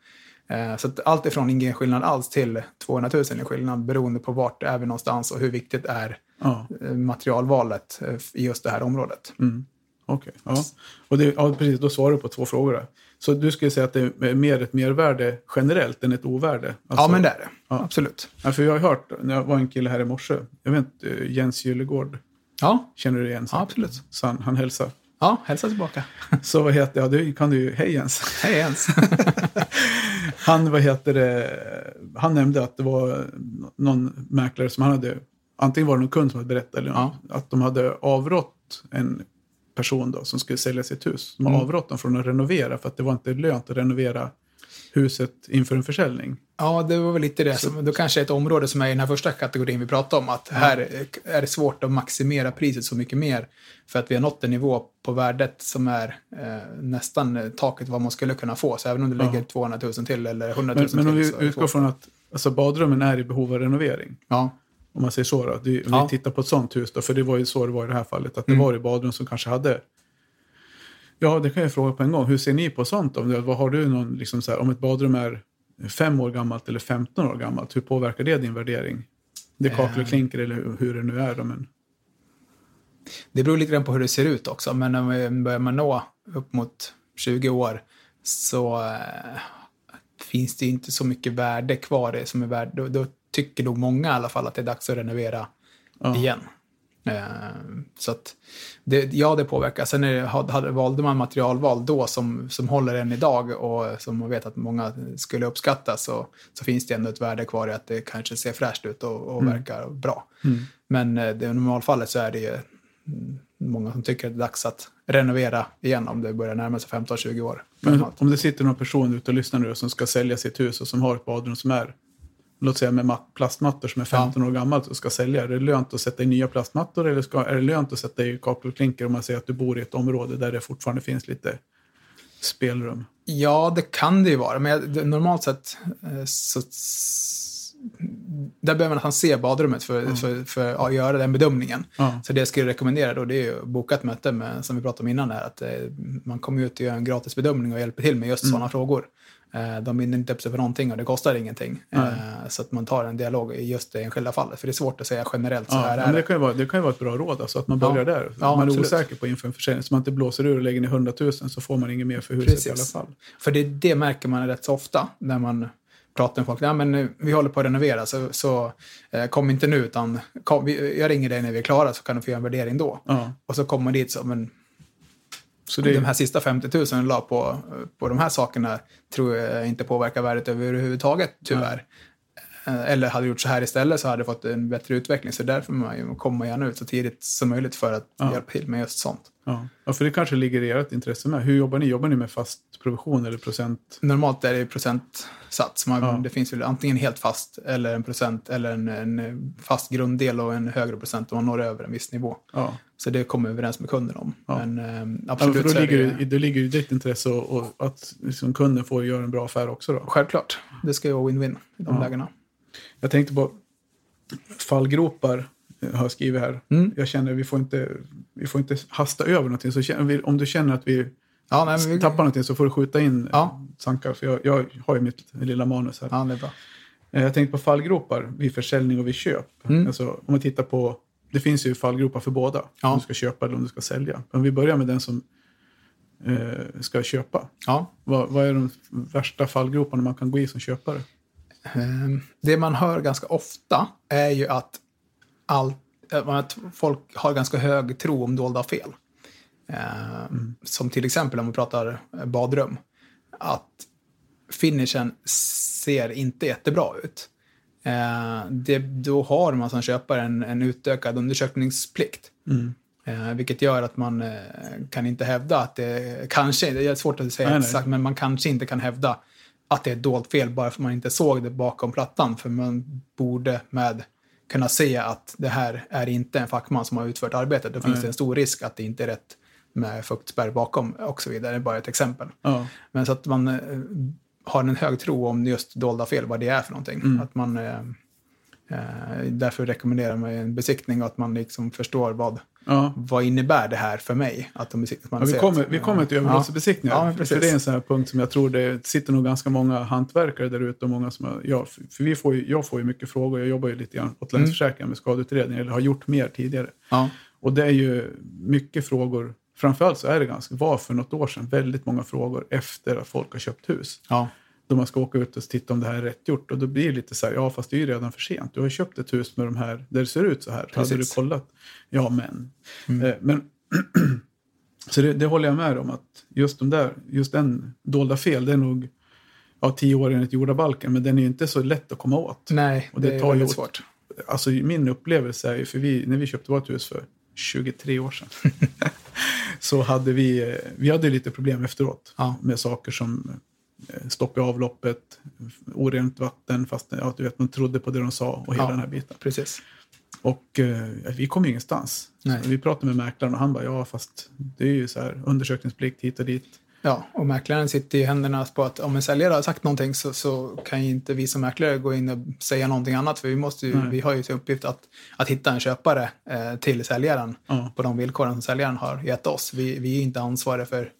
B: Eh, så att allt ifrån ingen skillnad alls till 200 000 i skillnad beroende på vart är vi någonstans och hur viktigt är
A: Ja.
B: eh, materialvalet eh, i just det här området.
A: Mm. Okej, ja. Och det, ja, precis, då svarar du på två frågor där. Så du skulle säga att det är mer ett mervärde generellt än ett ovärde? Alltså-
B: ja, men det är det.
A: ja.
B: Absolut.
A: Ja, för jag har hört, när jag var en kille här i morse, jag vet inte, Jens Gyllegård,
B: Ja,
A: känner du igen?
B: ja absolut.
A: Så han, han hälsar.
B: Ja, hälsa tillbaka.
A: Så vad heter, ja det kan du ju, hej Jens.
B: Hej Jens.
A: Han, vad heter det, han nämnde att det var någon mäklare som han hade, antingen var det någon kund som hade berättat, eller
B: Ja.
A: att de hade avrått en person då, som skulle sälja sitt hus. De har
B: Mm.
A: avrått dem från att renovera för att det var inte lönt att renovera huset inför en försäljning.
B: Ja, det var väl lite det. Som, då kanske ett område som är i den här första kategorin vi pratade om. Att här är det svårt att maximera priset så mycket mer. För att vi har nått en nivå på värdet som är eh, nästan taket vad man skulle kunna få. Så även om du lägger 200 000 till eller 100 000
A: Men, men om
B: till.
A: vi
B: det
A: utgår från att alltså, badrummen är i behov av renovering.
B: Ja,
A: Om man säger så då. Det, om
B: Ja.
A: vi tittar på ett sånt hus då, för det var ju så det var i det här fallet. Att det
B: Mm.
A: var i badrum som kanske hade Ja, det kan jag fråga på en gång. Hur ser ni på sånt? Om det, vad har du någon, liksom så här, om ett badrum är fem år gammalt eller 15 år gammalt, hur påverkar det din värdering? Det kakel och
B: Eh.
A: klinker eller hur, det nu är. Då, men,
B: det beror lite grann på hur det ser ut också. Men när man börjar man nå upp mot 20 år så eh, finns det inte så mycket värde kvar det som är värd. Då, då tycker nog många i alla fall att det är dags att renovera
A: ja.
B: igen. Eh, så att, det, ja, det påverkar. Sen är det, hade, valde man materialval då som, som håller än idag och som man vet att många skulle uppskatta så, så finns det ändå ett värde kvar i att det kanske ser fräscht ut och, och
A: Mm.
B: verkar bra.
A: Mm.
B: Men eh, det, i normalfallet så är det ju mm, många som tycker att det är dags att renovera igen om det börjar närma sig 15-20 år.
A: Men
B: gammalt.
A: om det sitter någon person ute och lyssnar nu som ska sälja sitt hus och som har ett badrum som är låt säga med mat- plastmattor som är 15 år gammalt och ska sälja. Är det lönt att sätta i nya plastmattor eller ska, är det lönt att sätta i kakel och klinker om man säger att du bor i ett område där det fortfarande finns lite spelrum?
B: Ja, det kan det ju vara. Men jag- normalt sett eh, så... Där behöver man nästan se badrummet för, för, för att göra den bedömningen.
A: Ja.
B: Så det jag skulle rekommendera då det är ju att boka ett möte med, som vi pratade om innan här, att eh, man kommer ut och gör en gratis bedömning och hjälper till med just sådana frågor. Eh, de binder inte upp sig för någonting och det kostar ingenting. Eh, så att man tar en dialog i just det enskilda fallet. För det är svårt att säga generellt så
A: Ja,
B: här
A: men
B: är
A: det,
B: det.
A: kan ju vara, det kan ju vara ett bra råd, alltså, att man börjar
B: Ja.
A: där.
B: Ja,
A: man är
B: absolut.
A: osäker på inför en försäljning, så man inte blåser ur och lägger ner 100 000 så får man inget mer för huset
B: Precis.
A: i alla fall.
B: För det, det märker man rätt så ofta när man pratar med folk. Ja, men eh, vi håller på att renovera, så, så eh, kom inte nu, utan kom, vi, jag ringer dig när vi är klara så kan du få göra en värdering då.
A: Ja.
B: Och så kommer man dit så, men
A: Så det,
B: de här sista 50 000 jag la på, på de här sakerna tror jag inte påverkar värdet överhuvudtaget, tyvärr. Eh, Eller hade du gjort så här istället så hade du fått en bättre utveckling. Så därför man ju- kommer man gärna ut så tidigt som möjligt för att
A: Ja.
B: hjälpa till med just sånt.
A: Ja. ja, för det kanske ligger i ert intresse med. Hur jobbar ni? Jobbar ni med fast provision eller procent?
B: Normalt är det procentsats. Man,
A: Ja.
B: Det finns väl antingen helt fast eller en procent eller en, en fast grunddel och en högre procent om man når över en viss nivå.
A: Ja.
B: Så det kommer vi överens med kunden om.
A: Ja.
B: Men eh,
A: Ja,
B: absolut
A: för då ligger,
B: det,
A: det, ligger i ditt intresse och, och att liksom kunden får göra en bra affär också. Då.
B: självklart. Det ska ju vara win-win i de
A: Ja.
B: lägena.
A: Jag tänkte på fallgropar, eh, har skrivit här.
B: Mm.
A: Jag känner vi får inte, vi får inte hasta över någonting. Så om du känner att vi
B: Ja, nej, vi,
A: tappar någonting så får du skjuta in
B: Ja.
A: Sankar. För jag, jag har ju mitt lilla manus här.
B: ja, det är bra.
A: Eh, Jag tänkte på fallgropar vid försäljning och vid köp.
B: Mm.
A: Alltså, om man tittar på, det finns ju fallgropar för båda.
B: Ja.
A: Om du ska köpa eller om du ska sälja. Om vi börjar med den som eh, ska köpa.
B: Ja.
A: Vad, vad är de värsta fallgroparna man kan gå i som köpare?
B: Ehm, Det man hör ganska ofta är ju att, all, eh, att folk har ganska hög tro om dolda fel. Ehm, Som till exempel om vi pratar eh, badrum. Att finishen ser inte jättebra ut. Det, då har man som köpare en, en utökad undersökningsplikt. Eh, vilket gör att man eh, kan inte hävda att det kanske, det är svårt att säga
A: Nej, nej.
B: exakt, men man kanske inte kan hävda att det är ett dolt fel bara för att man inte såg det bakom plattan. För man borde med kunna se att det här är inte en fackman som har utfört arbetet. Då finns
A: Nej.
B: det en stor risk att det inte är rätt med fuktspärr bakom och så vidare. Det är bara ett exempel.
A: Ja.
B: Men så att man eh, har en hög tro om just dolda fel, vad det är för någonting.
A: Mm.
B: Att man, eh, eh, därför rekommenderar man en besiktning och att man liksom förstår vad,
A: Ja.
B: vad innebär det här för mig. Att de besikt, att man
A: Ja, vi, kommer,
B: att-
A: vi kommer till överlåtelsebesiktningar.
B: Ja,
A: för det är en sån här punkt som jag tror det sitter nog ganska många hantverkare där ute. Och många som har, ja, för vi får ju, jag får ju mycket frågor. Jag jobbar ju lite grann åt
B: Mm.
A: Länsförsäkringar med skadeutredning. Eller har gjort mer tidigare. Och det är ju mycket frågor. Framförallt så är det ganska, var för något år sedan, väldigt många frågor efter att folk har köpt hus. Då man ska åka ut och titta om det här är rätt gjort. Och då blir det lite så här, ja fast det är ju redan för sent. Du har ju köpt ett hus med de här, där det ser ut så här. Hade du
B: Precis.
A: kollat? Ja men.
B: Mm.
A: Eh, men så det, det håller jag med om att just, de där, just den dolda fel, det är nog ja, tio år enligt jordabalken. Men den är ju inte så lätt att komma åt.
B: nej,
A: Och
B: det,
A: det
B: är
A: tar ju
B: väldigt svårt.
A: Alltså min upplevelse är ju, för vi, när vi köpte vårt hus för 23 år sedan. så hade vi, eh, vi hade lite problem efteråt.
B: Ja.
A: Med saker som stopp i avloppet, orent vatten, fast ja, du vet, man trodde på det de sa och hela
B: Ja.
A: den här biten.
B: Precis.
A: Och eh, vi kom ingenstans.
B: Nej.
A: Så vi pratade med mäklaren och han bara, ja fast det är ju så här undersökningsplikt hit och dit.
B: Ja, och mäklaren sitter i händerna på att om en säljare har sagt någonting så, så kan ju inte vi som mäklare gå in och säga någonting annat. För vi, måste ju, vi har ju till uppgift att, att hitta en köpare eh, till säljaren
A: Ja.
B: på de villkoren som säljaren har gett oss. Vi, vi är inte ansvariga för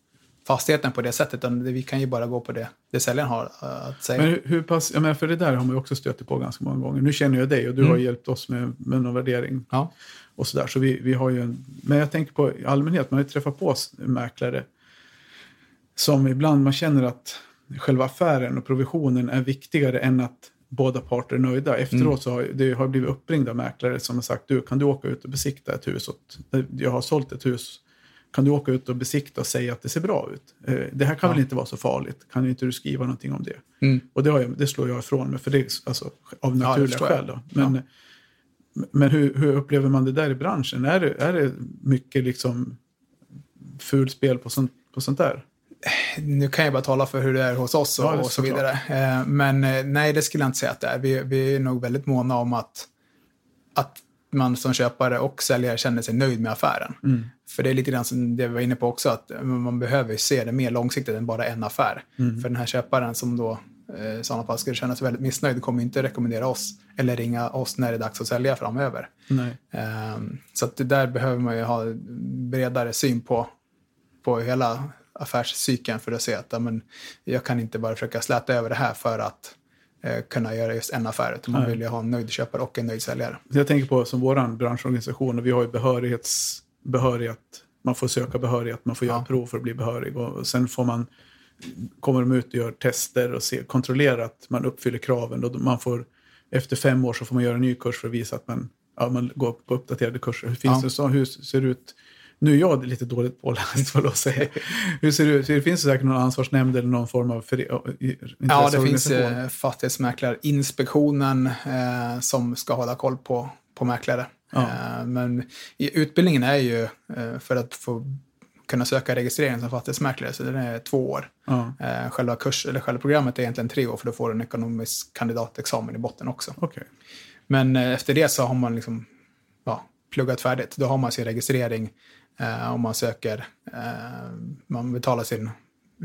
B: fastigheten på det sättet, utan vi kan ju bara gå på det, det säljaren har eh, att säga.
A: Men hur, hur pass, jag menar, för det där har man ju också stött på ganska många gånger. Nu känner jag dig och du
B: Mm.
A: har hjälpt oss med, med någon värdering
B: ja,
A: och sådär. Så vi, vi har ju en, men jag tänker på i allmänhet, man har ju träffat på mäklare som ibland man känner att själva affären och provisionen är viktigare än att båda parter är nöjda. Efteråt
B: Mm.
A: så har det har blivit uppringd av mäklare som har sagt du kan du åka ut och besikta ett hus? Åt, jag har sålt ett hus. Kan du åka ut och besikta och säga att det ser bra ut? Eh, Det här kan
B: Ja.
A: väl inte vara så farligt? Kan inte du skriva någonting om det?
B: mm.
A: Och det, jag, det slår jag ifrån mig, för det är alltså, av naturliga
B: jag.
A: skäl. Då. Men, men hur, hur upplever man det där i branschen? Är det, är det mycket liksom fulspel på sånt, på sånt där?
B: nu kan jag bara tala för hur det är hos oss och,
A: Ja,
B: och så vidare. Eh, Men eh, nej, det skulle jag inte säga att det är. Vi, vi är nog väldigt måna om att, att man som köpare och säljare känner sig nöjd med affären.
A: Mm.
B: För det är lite grann som det vi var inne på också, att man behöver se det mer långsiktigt än bara en affär.
A: Mm.
B: För den här köparen som då eh, i sådana fall skulle känna sig väldigt missnöjd kommer inte rekommendera oss eller ringa oss när det är dags att sälja framöver. Ehm, Så att där behöver man ju ha bredare syn på, på hela affärscykeln för att se att ja, men, jag kan inte bara försöka släta över det här för att eh, kunna göra just en affär, utan man
A: Nej.
B: vill ju ha en nöjd köpare och en nöjd säljare.
A: Jag tänker på som vår branschorganisation, och vi har ju behörighets, behörighet, man får söka behörighet, man får göra
B: Ja.
A: prov för att bli behörig och sen får man, kommer de ut och gör tester och se, kontrollerar att man uppfyller kraven. Och man får, efter fem år så får man göra en ny kurs för att visa att man, ja, man går på uppdaterade kurser. Hur, finns
B: Ja.
A: det så, hur ser det ut? Nu är jag lite dåligt påläst, vad jag säga. Hur ser det ut? Det finns säkert någon ansvarsnämnd eller någon form av
B: Ja, det finns eh, Fastighetsmäklarinspektionen eh, som ska hålla koll på, på mäklare.
A: Ja.
B: Eh, men utbildningen är ju eh, för att få kunna söka registrering som fastighetsmäklare, så den är två år.
A: Ja,
B: Eh, själva, kurs, eller själva programmet är egentligen tre år, för då får du en ekonomisk kandidatexamen i botten också.
A: okej.
B: Men eh, efter det så har man liksom, ja, pluggat färdigt. Då har man sin registrering eh, och man söker, eh, man betalar sin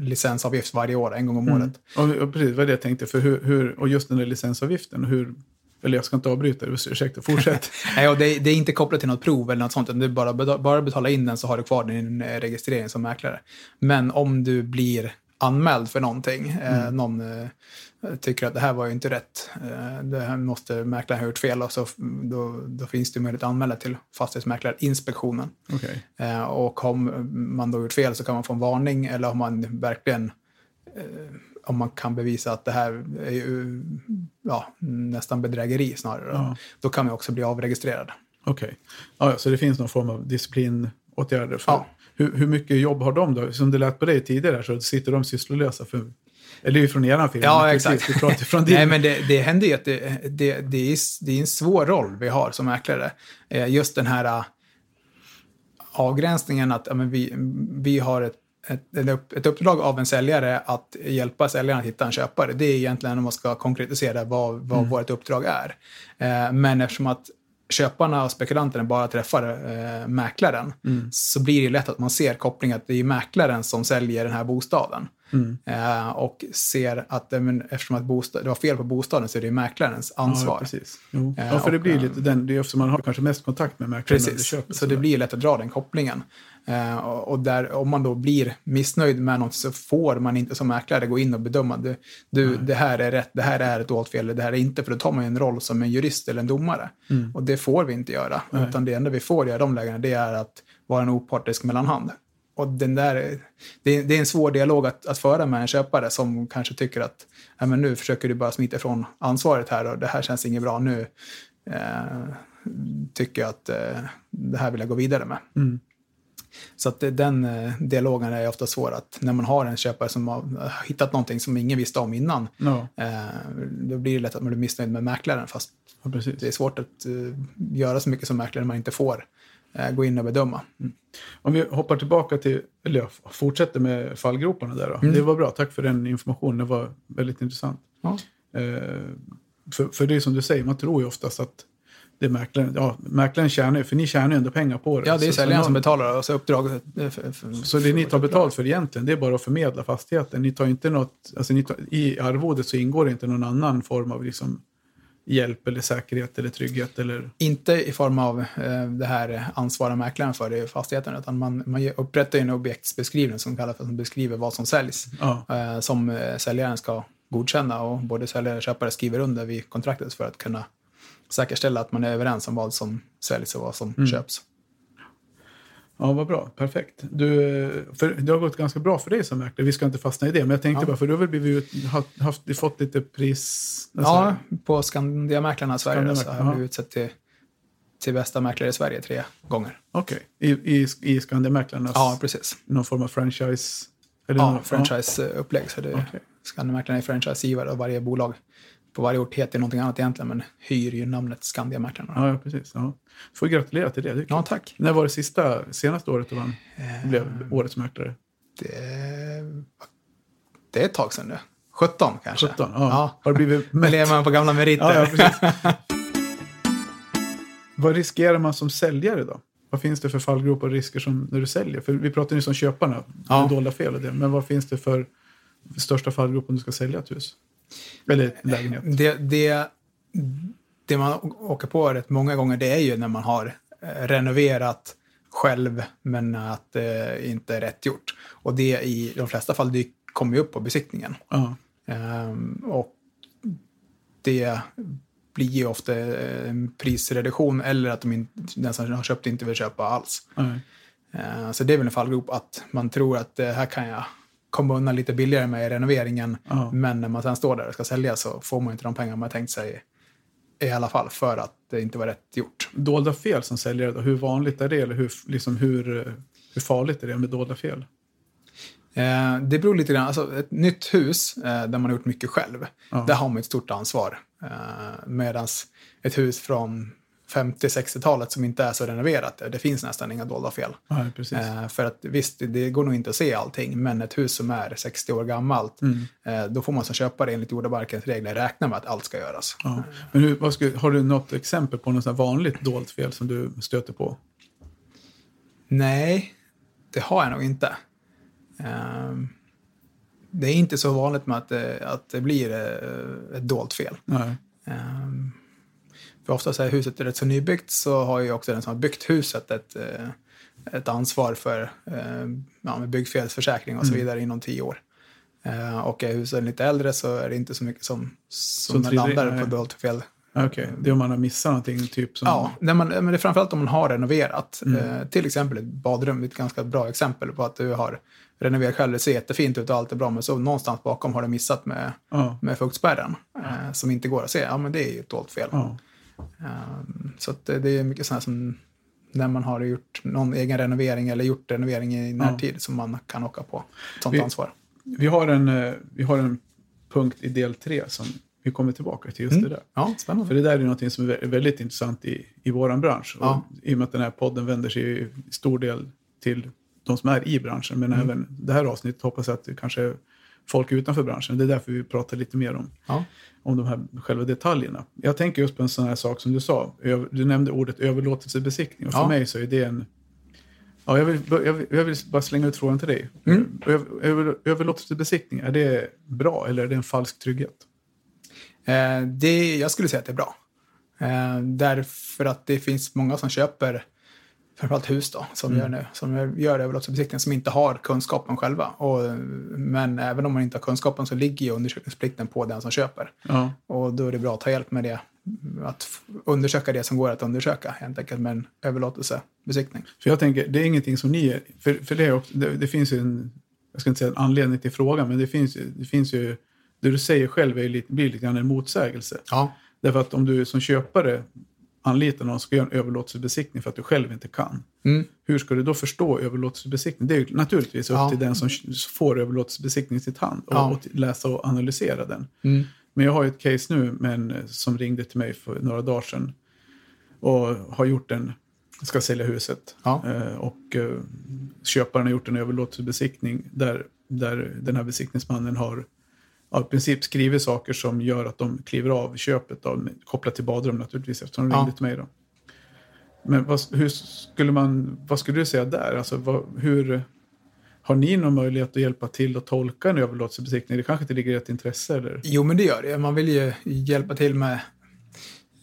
B: licensavgift varje år, en gång om
A: Mm.
B: året.
A: Och, och precis, vad det jag tänkte. För hur, hur, och just den där licensavgiften, hur, eller jag ska inte avbryta, ursäkta, fortsätt.
B: Nej, och det, det är inte kopplat till något prov eller något sånt, utan du bara, bara betala in den så har du kvar din eh, registrering som mäklare. Men om du blir anmäld för någonting, eh, någon eh, tycker att det här var ju inte rätt, eh, det här måste mäklaren ha gjort fel, och så, då, då finns det möjlighet att anmäla till Fastighetsmäklarinspektionen.
A: Okej.
B: Eh, och om man då gjort fel så kan man få en varning, eller om man verkligen eh, om man kan bevisa att det här är ju, ja, nästan bedrägeri snarare.
A: Ja.
B: Då kan man också bli avregistrerad.
A: Okej. Ja, ja, så det finns någon form av disciplinåtgärder. För,
B: Ja.
A: hur, hur mycket jobb har de då? Som det lät på dig tidigare så sitter de sysslolösa. För, eller ju från er firma.
B: Ja, exakt.
A: Vi pratar från din.
B: Nej, men det, det händer ju att det, det, det, är, det är en svår roll vi har som mäklare. Eh, Just den här eh, avgränsningen att ja, men vi, vi har ett, ett, ett upp- ett uppdrag av en säljare att hjälpa säljaren att hitta en köpare. Det är egentligen om man ska konkretisera vad, vad vårt uppdrag är. Eh, Men eftersom att köparna och spekulanterna bara träffar eh, mäklaren så blir det lätt att man ser kopplingen att det är mäklaren som säljer den här bostaden. Eh, och ser att eh, men, eftersom att bostad, det var fel på bostaden så är det ju mäklarens ansvar.
A: Ja, precis. Jo.
B: Eh,
A: Ja, för det blir lite den, det är eftersom man har kanske mest kontakt med mäklaren
B: Precis,
A: köpet.
B: så det blir lätt att dra den kopplingen. Eh, och och där, om man då blir missnöjd med något så får man inte som mäklare gå in och bedöma. Du, du, det här är rätt, det här är ett dolt fel, det här är inte. För då tar man en roll som en jurist eller en domare. Och det får vi inte göra.
A: Nej.
B: Utan det enda vi får göra i de lägena det är att vara en opartisk mellanhand. Och den där, det, är, det är en svår dialog att, att föra med en köpare som kanske tycker att ja, men nu försöker du bara smita ifrån ansvaret här och det här känns inget bra. Nu eh, tycker jag att eh, det här vill jag gå vidare med.
A: Mm.
B: Så att det, den eh, dialogen är ofta svår att när man har en köpare som har eh, hittat någonting som ingen visste om innan,
A: Ja,
B: eh, då blir det lätt att man blir missnöjd med mäklaren. Fast
A: ja,
B: det är svårt att eh, göra så mycket som mäklare när man inte får eh, gå in och bedöma.
A: Om vi hoppar tillbaka till, eller fortsätter med fallgroparna där då.
B: Mm.
A: Det var bra, tack för den informationen. Det var väldigt intressant.
B: Ja.
A: Eh, för, för det är som du säger, man tror ju oftast att det är mäklaren, ja, mäklaren tjänar ju, för ni tjänar ju ändå pengar på det.
B: Ja, det är säljaren som betalar och så uppdraget. eh,
A: Så det ni tar betalt för egentligen, det är bara att förmedla fastigheten. Ni tar inte något, alltså tar, i arvodet så ingår det inte någon annan form av liksom hjälp eller säkerhet eller trygghet eller...
B: Inte i form av eh, det här ansvarar mäklaren för i fastigheten, utan man, man upprättar en objektsbeskrivning som kallas för som beskriver vad som säljs.
A: Ja,
B: eh, som eh, säljaren ska godkänna och både säljare och köpare skriver under vid kontraktet för att kunna säkerställa att man är överens om vad som säljs och vad som
A: Mm.
B: köps.
A: Ja vad bra, perfekt. Du, för det har gått ganska bra för dig som mäklare, vi ska inte fastna i det, men jag tänkte
B: Ja.
A: bara, för du har väl blivit, haft, haft, fått lite pris...
B: Ja, på Skandiamäklarna i Sverige så
A: Skandiamäklarna,
B: har jag
A: ja.
B: blivit utsedd till, till bästa mäklare i Sverige tre gånger.
A: Okej, i, i, i Skandiamäklarnas
B: Ja, precis.
A: någon form av franchise?
B: Ja, franchise-upplägg. Så det
A: Okej.
B: Skandiamäklarna är franchisegivare och varje bolag på varje ort heter någonting annat egentligen, men hyr ju namnet Skandiamäklarna.
A: Ja, ja, precis. Ja. Får gratulera till det. det.
B: Ja, tack.
A: När var det sista, senaste året du vann?
B: Eh,
A: blev årets mäklare?
B: Det, det är ett tag sedan nu. 17 kanske.
A: 17? Ja.
B: Ja.
A: Har det blivit mätt?
B: lever man på gamla meriter.
A: Ja, ja, precis. Vad riskerar man som säljare då? Vad finns det för fallgropar och risker som när du säljer? För vi pratar ju om köparna,
B: Ja.
A: dolda fel och det. Men vad finns det för största fallgrop om du ska sälja ett hus? Eller lägenhet?
B: Det, det, det man åker på rätt många gånger det är ju när man har eh, renoverat själv men att det inte är rätt gjort. Och det i de flesta fall det kommer ju upp på besiktningen.
A: Ja.
B: Ehm, och det blir ju ofta en prisreduktion eller att de in, den som har köpt inte vill köpa alls.
A: Nej.
B: Ehm, så det är väl en fallgrop att man tror att det här kan jag komma undan lite billigare med i renoveringen.
A: Ja.
B: Men när man sen står där och ska sälja så får man inte de pengar man tänkt sig i alla fall för att det inte var rätt gjort.
A: Dolda fel som säljare då, hur vanligt är det? Eller hur, liksom hur, hur farligt är det med dolda fel?
B: Eh, det beror lite grann, alltså ett nytt hus eh, där man har gjort mycket själv,
A: Ja.
B: där har man ett stort ansvar. Eh, Medan ett hus från 50-60-talet som inte är så renoverat, det finns nästan inga dolda fel.
A: Nej.
B: Eh, för att visst, det går nog inte att se allting, men ett hus som är 60 år gammalt,
A: Mm.
B: eh, då får man som köpare enligt jordabalkens regler räkna med att allt ska göras.
A: Ja. Men hur, vad skulle, har du något exempel på något vanligt dolt fel som du stöter på?
B: Nej, det har jag nog inte. Ehm, det är inte så vanligt med att, det- att det blir eh, ett dolt fel.
A: Nej.
B: Ehm, för oftast är huset rätt så nybyggt så har ju också den som har byggt huset ett, eh, ett ansvar för eh, ja, byggfelsförsäkring och så vidare inom tio år. Eh, och är huset lite äldre så är det inte så mycket som, som,
A: in,
B: landar
A: nej.
B: på dolt fel.
A: Okej, det är om man har missat någonting typ som...
B: Ja, man, men det är framförallt om man har renoverat.
A: Mm.
B: Till exempel ett badrum är ett ganska bra exempel på att du har renoverat själv. Det ser jättefint ut och allt är bra, men så någonstans bakom har du missat med,
A: Ja.
B: med fuktspärren eh, som inte går att se. Ja, men det är ju ett dolt fel.
A: ja.
B: Um, så det, är mycket sådana som när man har gjort någon egen renovering eller gjort renovering i närtid som man kan åka på sånt
A: Vi-
B: ansvar.
A: Vi, har en, eh, vi har en punkt i del tre som vi kommer tillbaka till just
B: Mm.
A: det där.
B: Ja, spännande.
A: För det där är något som är vä- väldigt intressant i, i vår bransch.
B: Ja.
A: I och med att den här podden vänder sig i stor del till de som är i branschen. Men
B: Mm.
A: även det här avsnittet hoppas jag att det kanske folk utanför branschen. Det är därför vi pratar lite mer om,
B: Ja.
A: om de här själva detaljerna. Jag tänker just på en sån här sak som du sa. Du nämnde ordet överlåtelsebesiktning. Och för
B: Ja.
A: mig så är det en... Ja, jag, vill, jag, vill, jag vill bara slänga ut frågan till dig.
B: Mm.
A: Över, överlåtelsebesiktning, är det bra eller är det en falsk trygghet?
B: Eh, det, jag skulle säga att det är bra. Eh, därför att det finns många som köper framförallt hus då, som
A: Mm.
B: gör nu, som gör överlåtelsebesiktningen, som inte har kunskapen själva. Och, men även om man inte har kunskapen så ligger ju undersökningsplikten på den som köper.
A: Ja.
B: Och då är det bra att ta hjälp med det. Att undersöka det som går att undersöka, helt enkelt med en överlåtelsebesiktning.
A: För jag tänker, det är ingenting som ni... För, för det, är också, det, det finns ju en... Jag ska inte säga en anledning till frågan, men det finns, det finns ju... Det du säger själv är lite, blir lite grann en motsägelse.
B: Ja,
A: Därför att om du som köpare anlitar någon som ska göra en överlåtelsebesiktning för att du själv inte kan.
B: mm.
A: Hur ska du då förstå överlåtelsebesiktning? Det är naturligtvis upp
B: Ja.
A: till den som får överlåtelsebesiktning i sitt hand och,
B: Ja.
A: och läsa och analysera den.
B: Mm.
A: Men jag har ju ett case nu med en, som ringde till mig för några dagar sedan och har gjort en, ska sälja huset.
B: Ja.
A: Eh, och eh, köparen har gjort en överlåtelsebesiktning där, där den här besiktningsmannen har ja, i princip skrivit saker som gör att de kliver av köpet, då, kopplat till badrum naturligtvis eftersom de ringde till mig. Då. Men vad, hur skulle man, vad skulle du säga där? Alltså, vad, hur, har ni någon möjlighet att hjälpa till att tolka en överlåtelsebesiktning? Det kanske inte ligger i ert intresse? Eller?
B: Jo, men det gör det. Man vill ju hjälpa till med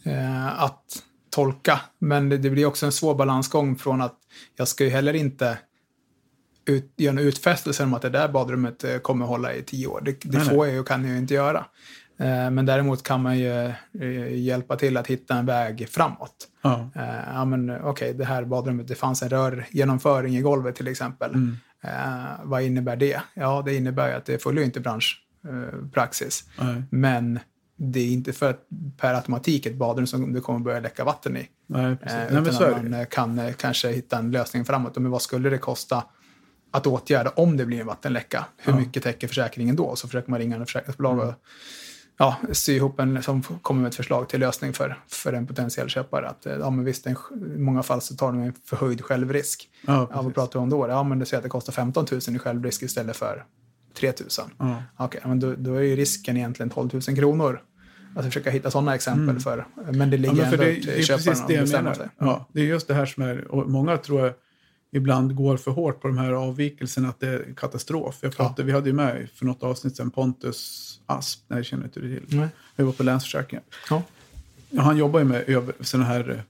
B: eh, att tolka. Men det, det blir också en svår balansgång från att jag ska ju heller inte ut, göra en utfästelse om att det där badrummet eh, kommer hålla i tio år. Det, det
A: Nej,
B: får jag ju och kan jag ju inte göra. Eh, men däremot kan man ju eh, hjälpa till att hitta en väg framåt.
A: Ja.
B: Ja, men okej, det här badrummet, det fanns en rörgenomföring i golvet till exempel.
A: Mm.
B: Vad innebär det? Ja, det innebär ju att det följer inte branschpraxis.
A: Nej.
B: Men det är inte för att per automatik ett badrum som det kommer börja läcka vatten i.
A: Nej, precis. Nej,
B: utan
A: är
B: att man kan kanske hitta en lösning framåt. Men vad skulle det kosta att åtgärda om det blir en vattenläcka? Hur
A: Ja.
B: mycket täcker försäkringen då? Så försöker man ringa en försäkringsbolag
A: Mm.
B: och ja, sy ihop en som kommer med ett förslag till lösning för, för en potentiell köpare. Att, eh, ja, men visst, en, i många fall så tar de en förhöjd självrisk.
A: Ja,
B: Ja, vad pratar vi om då? Ja, men det säger att det kostar 15 000 i självrisk istället för 3 000.
A: Ja.
B: Okej, men då, då är ju risken egentligen 12 000 kronor Alltså försöka hitta sådana exempel
A: Mm.
B: för, men det
A: Ja,
B: ligger
A: men för
B: ändå
A: det,
B: till
A: det är
B: köparen
A: precis det jag menar.
B: sig.
A: Ja, det är just det här som är, och många tror jag ibland går för hårt på de här avvikelserna att det är katastrof. Jag pratade, Vi hade ju med för något avsnitt sen Pontus Asp, nej känner inte du till.
B: Nej.
A: Vi var på Länsförsäkringen.
B: Ja.
A: Ja, han jobbar ju med sådana här, eh,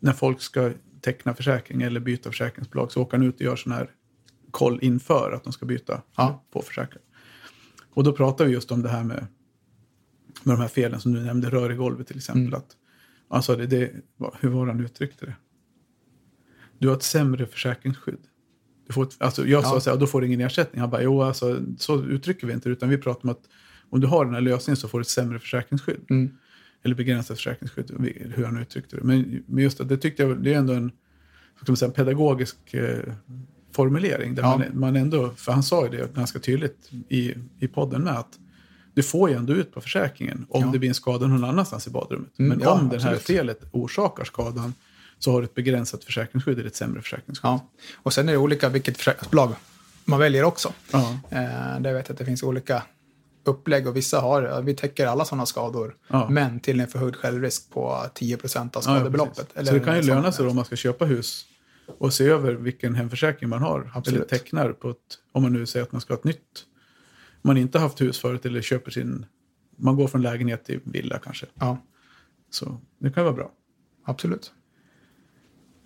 A: när folk ska teckna försäkring eller byta försäkringsbolag så åker han ut och gör sån här koll inför att de ska byta
B: Ja.
A: på försäkring. Och då pratar vi just om det här med, med de här felen som du nämnde, rör i golvet till exempel.
B: Mm.
A: Att, alltså det, det, hur var han uttryckte det? Du har ett sämre försäkringsskydd. Du får ett, alltså jag sa
B: Ja.
A: så här, då får du ingen ersättning. Han bara, jo alltså så uttrycker vi inte det, utan vi pratar om att om du har den här lösningen så får du ett sämre försäkringsskydd.
B: Mm.
A: Eller begränsat försäkringsskydd, hur han uttryckte det. Men, men just att det tyckte jag, det är ändå en vad ska man säga, pedagogisk eh, formulering. Där
B: Ja.
A: man, man ändå, för han sa ju det ganska tydligt i, i podden med att du får ju ändå ut på försäkringen om
B: Ja.
A: det blir en skada någon annanstans i badrummet.
B: Mm,
A: Men
B: ja,
A: om det här felet orsakar skadan så har du ett begränsat försäkringsskydd eller ett sämre försäkringsskydd.
B: Ja. Och sen är det olika vilket försäkringsbolag man väljer också.
A: Ja.
B: Eh, där vet jag att det finns olika upplägg och vissa har, vi täcker alla sådana skador,
A: Ja.
B: men till en förhöjd självrisk på 10% av
A: Ja, ja,
B: skadebeloppet.
A: precis. så det kan ju löna sig om man ska köpa hus och se över vilken hemförsäkring man har.
B: Absolut.
A: Eller tecknar på ett, om man nu säger att man ska ha ett nytt. Om man inte haft hus förut eller köper sin, man går från lägenhet till villa kanske.
B: Ja,
A: Så det kan vara bra.
B: absolut.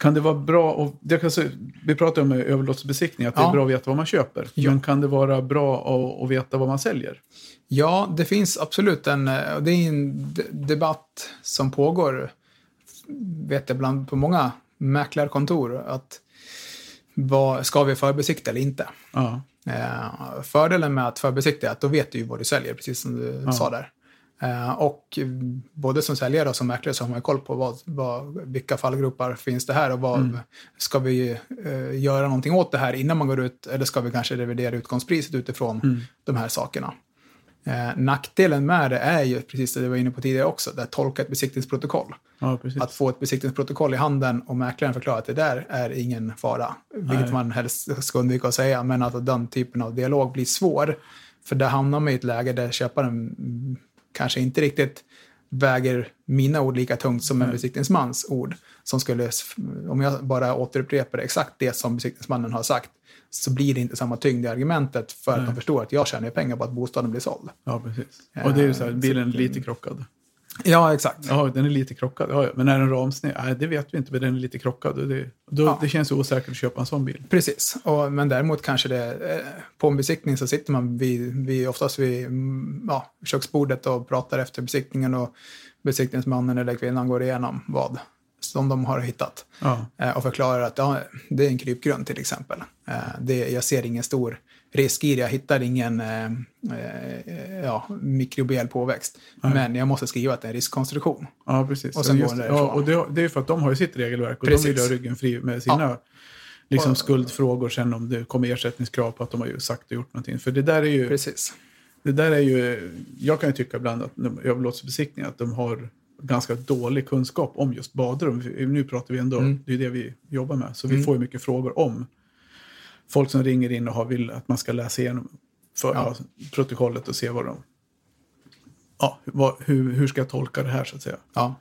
A: Kan det vara bra, och det kan, vi pratar om överlåtelsebesiktning, att det
B: Ja.
A: är bra att veta vad man köper.
B: Ja.
A: Men kan det vara bra att, att veta vad man säljer?
B: Ja, det finns absolut en, eh, det är en debatt som pågår, vet jag, bland, på många mäklarkontor, att vad, ska vi förbesikta eller inte?
A: Ja,
B: Eh, fördelen med att förbesikta är att då vet du ju vad du säljer, precis som du sa där. Eh, och både som säljare och som mäklare så har man koll på vad, vad, vilka fallgropar finns det här och vad,
A: Mm.
B: ska vi eh, göra någonting åt det här innan man går ut eller ska vi kanske revidera utgångspriset utifrån
A: Mm.
B: de här sakerna. Eh, nackdelen med det är ju, precis det du var inne på tidigare också, det att tolka ett besiktningsprotokoll.
A: ja.
B: Att få ett besiktningsprotokoll i handen och mäklaren förklarar att det där är ingen fara. Vilket
A: Nej.
B: man helst ska undvika att säga, men att den typen av dialog blir svår. För där hamnar man i ett läge där köparen kanske inte riktigt väger mina ord lika tungt som en besiktningsmans ord. Som skulle, om jag bara återupprepar exakt det som besiktningsmannen har sagt, så blir det inte samma tyngd i argumentet för att de förstår att jag tjänar pengar på att bostaden blir såld.
A: Ja, precis. Och det är ju så här, bilen är lite krockad.
B: Ja, exakt.
A: Ja, den är lite krockad. Ja, men är den ramsned? Nej, det vet vi inte, men den är lite krockad. Och det, då,
B: Ja.
A: det känns osäkert att köpa en sån bil.
B: Precis, och, men däremot kanske det, eh, på en besiktning så sitter man vid, vid, oftast vid mm, ja, köksbordet och pratar efter besiktningen och besiktningsmannen eller kvinnan går igenom vad som de har hittat
A: Ja,
B: eh, och förklarar att ja, det är en krypgrund till exempel. Eh, det, jag ser ingen stor risk i det, jag hittar ingen eh, eh, ja, mikrobiell påväxt.
A: Nej.
B: Men jag måste skriva att det är en riskkonstruktion.
A: ja precis.
B: Och sen
A: Just-
B: går den
A: ja,
B: därifrån.
A: och det, det är ju för att de har ju sitt regelverk och
B: Precis.
A: de vill ha ryggen fri med sina
B: Ja.
A: liksom, skuldfrågor sen om det kommer ersättningskrav på att de har ju sagt och gjort någonting. För det där är ju,
B: Precis.
A: det där är ju jag kan ju tycka ibland att överlåtelsebesiktningar att de har ganska dålig kunskap om just badrum. Nu pratar vi ändå,
B: Mm.
A: det är det vi jobbar med. Så vi
B: Mm.
A: får ju mycket frågor om folk som ringer in och har, vill att man ska läsa igenom för,
B: Ja.
A: ja, protokollet och se vad de... Ja, vad, hur, hur ska jag tolka det här så att säga?
B: Ja.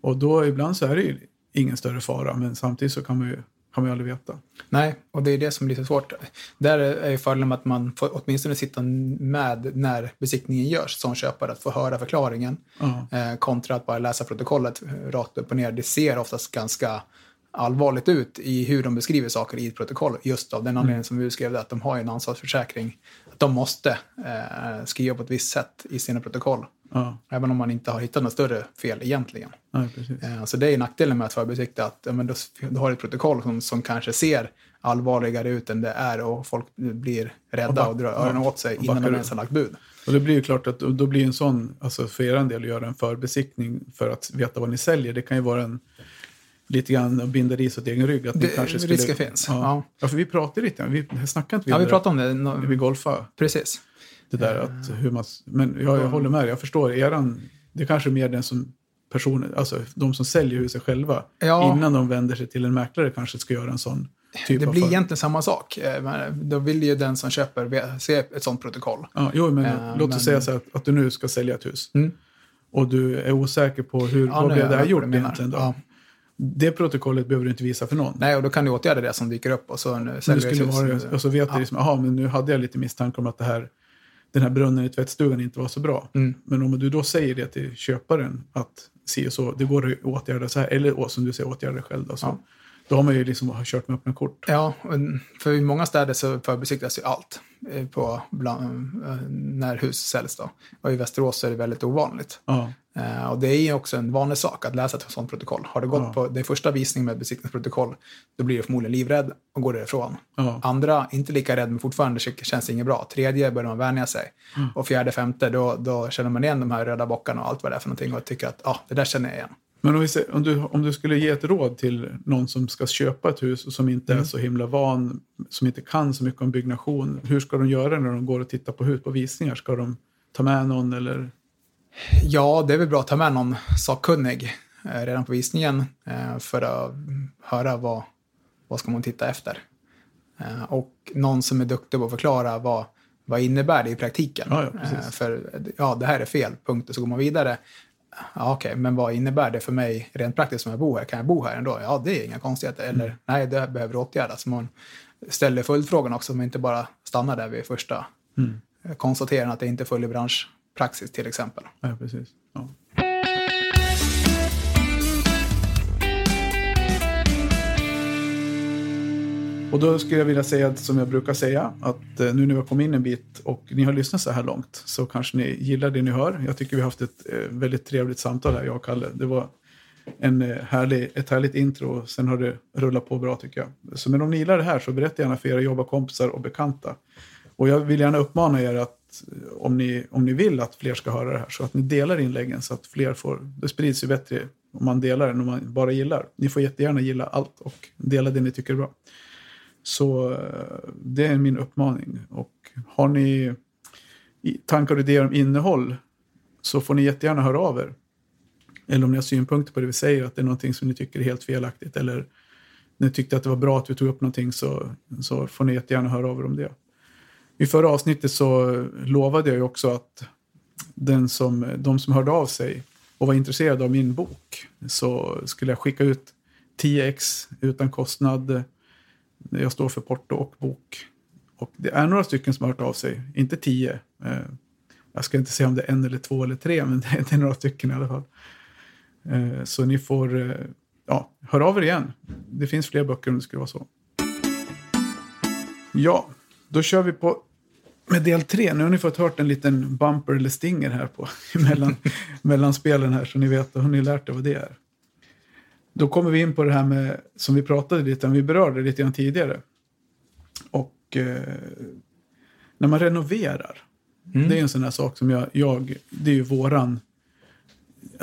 A: Och då ibland så är det ju ingen större fara, men samtidigt så kan man ju, kan man ju aldrig veta.
B: Nej, och det är det som blir så svårt. Där är ju fördelen med att man får åtminstone sitta med när besiktningen görs som köpare, att få höra förklaringen
A: Ja,
B: eh, kontra att bara läsa protokollet rakt upp och ner. Det ser oftast ganska allvarligt ut i hur de beskriver saker i ett protokoll. Just av den anledningen som vi skrev det, att de har en ansvarsförsäkring. Att de måste eh, skriva på ett visst sätt i sina protokoll.
A: ja,
B: Även om man inte har hittat något större fel egentligen.
A: precis.
B: Eh, Så det är nackdelen med att förbesikta, att ja, men då, då har ett protokoll som, som kanske ser allvarligare ut än det är och folk blir rädda
A: Och back-
B: och drar
A: ja,
B: öronen åt sig innan de ens har lagt bud.
A: Och det blir ju klart att då då blir en sån, alltså för er del att göra en förbesiktning för att veta vad ni säljer, det kan ju vara en lite grann binda ris åt egen rygg. Att
B: Det-
A: kanske skulle,
B: risken finns,
A: Ja.
B: ja.
A: ja. för vi pratade lite, vi snackade inte
B: Ja, vi pratade om det. nå-
A: vi golfade.
B: Precis.
A: Det där att hur man, men jag, jag håller med jag förstår eran, det är kanske mer den som personer, alltså de som säljer huset själva,
B: Ja.
A: innan de vänder sig till en mäklare kanske ska göra en sån typ
B: Det
A: av
B: blir
A: för-
B: egentligen samma sak. Eh, men Då vill ju den som köper se ett sånt protokoll.
A: Ja, jo, men
B: Eh,
A: låt oss
B: men-
A: säga så att, att du nu ska sälja ett hus.
B: Mm.
A: och du är osäker på hur,
B: Ja,
A: vad blev det här gjort egentligen då?
B: Ja.
A: Det protokollet behöver du inte visa för någon.
B: Nej, och då kan du åtgärda det som dyker upp och så nu
A: det skulle
B: hus.
A: och så vet
B: Ja.
A: du liksom, aha, men nu hade jag lite misstanke om att det här, den här brunnen i tvättstugan inte var så bra.
B: Mm.
A: Men om du då säger det till köparen att si och så, det går att åtgärda så här, eller som du säger, åtgärda det själv. Då, så.
B: Ja.
A: då har man ju liksom kört med öppna kort.
B: Ja, för i många städer så förbesiktas ju allt på bland, eh, när hus säljs. Då. Och i Västerås är det väldigt ovanligt.
A: Ja,
B: Eh, och det är också en vanlig sak att läsa ett sådant protokoll. Har du gått
A: Ja.
B: på det första visningen med besiktningsprotokoll, då blir du förmodligen livrädd och går därifrån.
A: ja,
B: Andra, inte lika rädd, men fortfarande känns inget bra. Tredje börjar man vänja sig.
A: Mm.
B: Och fjärde, femte, då, då känner man igen de här röda bockarna och allt vad det är för någonting och tycker att ah, det där känner jag igen.
A: Men om, ser, om, du, om du skulle ge ett råd till någon som ska köpa ett hus och som inte
B: Mm.
A: är så himla van, som inte kan så mycket om byggnation. Hur ska de göra när de går och tittar på hus på visningar? Ska de ta med någon eller?
B: Ja, det är väl bra att ta med någon sakkunnig eh, redan på visningen eh, för att höra vad, vad ska man titta efter. Eh, och någon som är duktig på att förklara vad, vad innebär det i praktiken.
A: Ja, ja.
B: Eh, för ja, det här är fel, punkt, och så går man vidare. Ja, Okej, men vad innebär det för mig rent praktiskt om jag bor här? Kan jag bo här ändå? Ja, det är inga konstigheter. Eller
A: Mm.
B: nej, det behöver åtgärdas. Man ställer följdfrågan också, men inte bara stannar där vid första
A: Mm.
B: konstaterandet att det inte följer branschpraxis till exempel.
A: Ja, precis. Ja. Och då skulle jag vilja säga som jag brukar säga att eh, nu när vi har kommit in en bit och ni har lyssnat så här långt så kanske ni gillar det ni hör. Jag tycker vi har haft ett eh, väldigt trevligt samtal här, jag och Kalle. Det var en eh, härlig, ett härligt intro och sen har det rullat på bra tycker jag. Så men om ni gillar det här så berätta gärna för era jobbarkompisar och bekanta. Och jag vill gärna uppmana er att om ni, om ni vill att fler ska höra det här så att ni delar inläggen så att fler får, det sprids ju bättre om man delar än om man bara gillar. Ni får jättegärna gilla allt och dela det ni tycker är bra. Så eh, det är min uppmaning. Och har ni tankar och idéer om innehåll så får ni jättegärna höra av er. Eller om ni har synpunkter på det vi säger, att det är någonting som ni tycker är helt felaktigt. Eller ni tyckte att det var bra att vi tog upp någonting så, så får ni jättegärna höra av er om det. I förra avsnittet så lovade jag ju också att den som, de som hörde av sig och var intresserade av min bok så skulle jag skicka ut 10 ex utan kostnad. Jag står för porto och bok. Och det är några stycken som har hört av sig, inte tio. Eh, Jag ska inte säga om det är en eller två eller tre, men det är, det är några stycken i alla fall. Eh, Så ni får eh, ja, höra av er igen. Det finns fler böcker om det skulle vara så. Ja, då kör vi på med del tre. Nu har ni fått hört en liten bumper eller stinger här på mellan, mellan spelen här så ni vet, och har ni lärt er vad det är. Då kommer vi in på det här med, som vi pratade lite om, vi berörde lite grann tidigare. Och eh, när man renoverar,
B: Mm.
A: det är en sån här sak som jag, jag det är ju våran,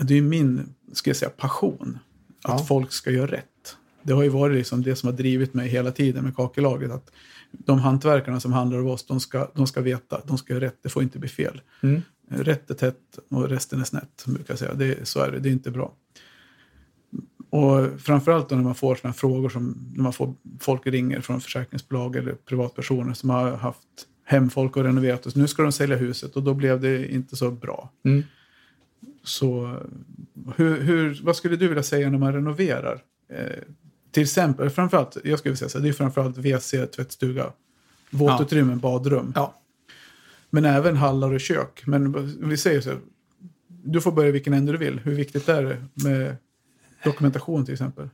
A: det är min, ska jag säga, passion. Att
B: Ja.
A: folk ska göra rätt. Det har ju varit liksom det som har drivit mig hela tiden med kakelaget. Att de hantverkarna som handlar av oss, de ska, de ska veta, de ska göra rätt, det får inte bli fel.
B: Mm.
A: Rätt är tätt och resten är snett, brukar jag säga. Det, så är det, det är inte bra. Och framförallt när man får sådana frågor som när man får folk ringer från försäkringsbolag eller privatpersoner som har haft hemfolk och renoverat och nu ska de sälja huset och då blev det inte så bra.
B: Mm.
A: Så hur, hur, vad skulle du vilja säga när man renoverar? Eh, till exempel, framförallt, jag skulle säga så här, det är framförallt WC, tvättstuga, våtutrymmen, badrum.
B: Ja.
A: Men även hallar och kök. Men vi säger så, här, du får börja vilken ände du vill. Hur viktigt är det med dokumentation till exempel?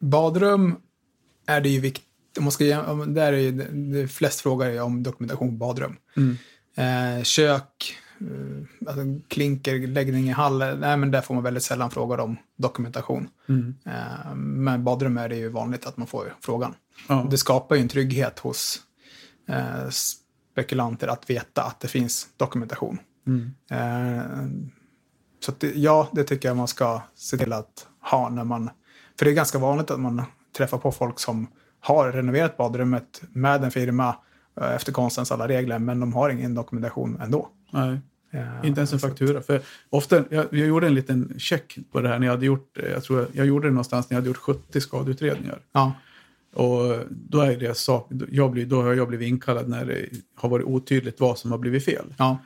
B: Badrum är det ju viktigt. Om man ska, där är ju, det, flest frågar är om dokumentation på badrum.
A: Mm.
B: Eh, kök, eh, alltså klinkerläggning i hall, nej men där får man väldigt sällan frågor om dokumentation.
A: Mm.
B: Eh, men badrum är det ju vanligt att man får frågan.
A: Ja.
B: Det skapar ju en trygghet hos eh, spekulanter att veta att det finns dokumentation.
A: Mm.
B: Eh, så att det, ja, det tycker jag man ska se till att ha när man... För det är ganska vanligt att man träffar på folk som har renoverat badrummet med en firma eh, efter konstens alla regler, men de har ingen dokumentation ändå.
A: Nej,
B: Eh,
A: inte ens en faktura. För ofta, jag, jag gjorde en liten check på det här när jag hade gjort, eh, jag tror jag, gjorde det någonstans när jag hade gjort 70 skadeutredningar.
B: Ja,
A: Och då är det sak, jag blir, då har jag blivit inkallad när det har varit otydligt vad som har blivit fel.
B: ja,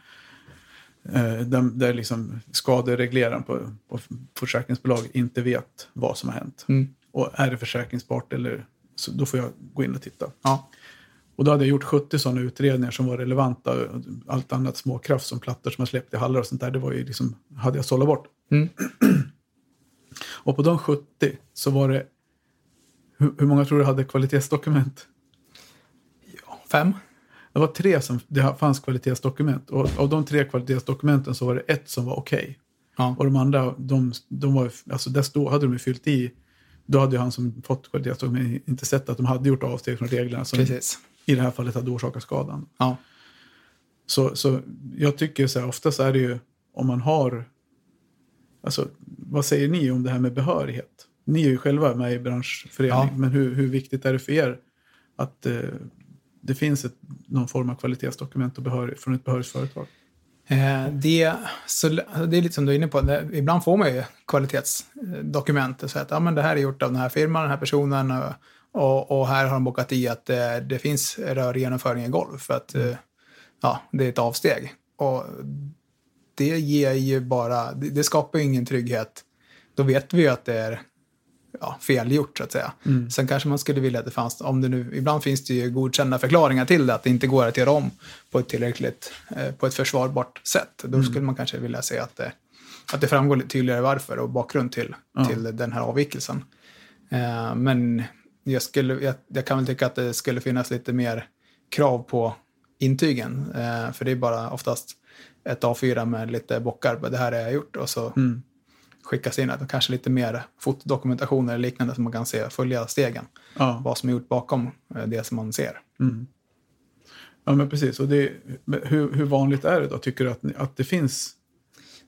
A: där, där liksom skaderegleraren på, på försäkringsbolag inte vet vad som har hänt.
B: Mm.
A: Och är det försäkringsbart eller så då får jag gå in och titta.
B: Ja.
A: Och då hade jag gjort 70 sådana utredningar som var relevanta. Allt annat småkraft som plattor som har släppt i hallar och sånt där, det var ju liksom, hade jag sållat bort.
B: Mm.
A: Och på de 70 så var det, hur, hur många tror du hade kvalitetsdokument?
B: Fem?
A: Det var tre som det fanns kvalitetsdokument. Och av de tre kvalitetsdokumenten så var det ett som var okej.
B: Ja.
A: Och de andra, de, de var, alltså där stod, hade de ju fyllt i. Då hade ju han som fått kvalitetsdokument inte sett att de hade gjort avsteg från reglerna som
B: Precis.
A: i det här fallet hade orsakat skadan.
B: Ja.
A: Så, så jag tycker så här, oftast är det ju om man har... Alltså, vad säger ni om det här med behörighet? Ni är ju själva med i branschförening,
B: Ja.
A: men hur, hur viktigt är det för er att eh, det finns ett, någon form av kvalitetsdokument och behör, från ett behörigt företag?
B: Eh, det, så, det är lite som du är inne på, det, ibland får man ju kvalitetsdokument. och säger att ja, men det här är gjort av den här firman, den här personen och, och, och här har de bokat i att eh, det finns rörgenomföring i golv för att eh, ja, det är ett avsteg. Och det ger ju bara, det, det skapar ju ingen trygghet. Då vet vi ju att det är ja, felgjort så att säga. Sen kanske man skulle vilja att det fanns, om det nu, ibland finns det ju godkända förklaringar till det, att det inte går att göra om på ett tillräckligt, eh, på ett försvarbart sätt. Då skulle man kanske vilja se att det, att det framgår lite tydligare varför och bakgrund till,
A: Ja.
B: till den här avvikelsen. Eh, men jag, skulle, jag, jag kan väl tycka att det skulle finnas lite mer krav på intygen. Eh, för det är bara oftast ett A4 med lite bockar, det här har jag gjort och så
A: Mm.
B: Skickas in att kanske lite mer fotodokumentation eller liknande som man kan se, följa stegen.
A: Ja.
B: Vad som är gjort bakom eh, det som man ser.
A: Mm. Ja, men precis. Och det, hur, hur vanligt är det då? Tycker du att, att det finns?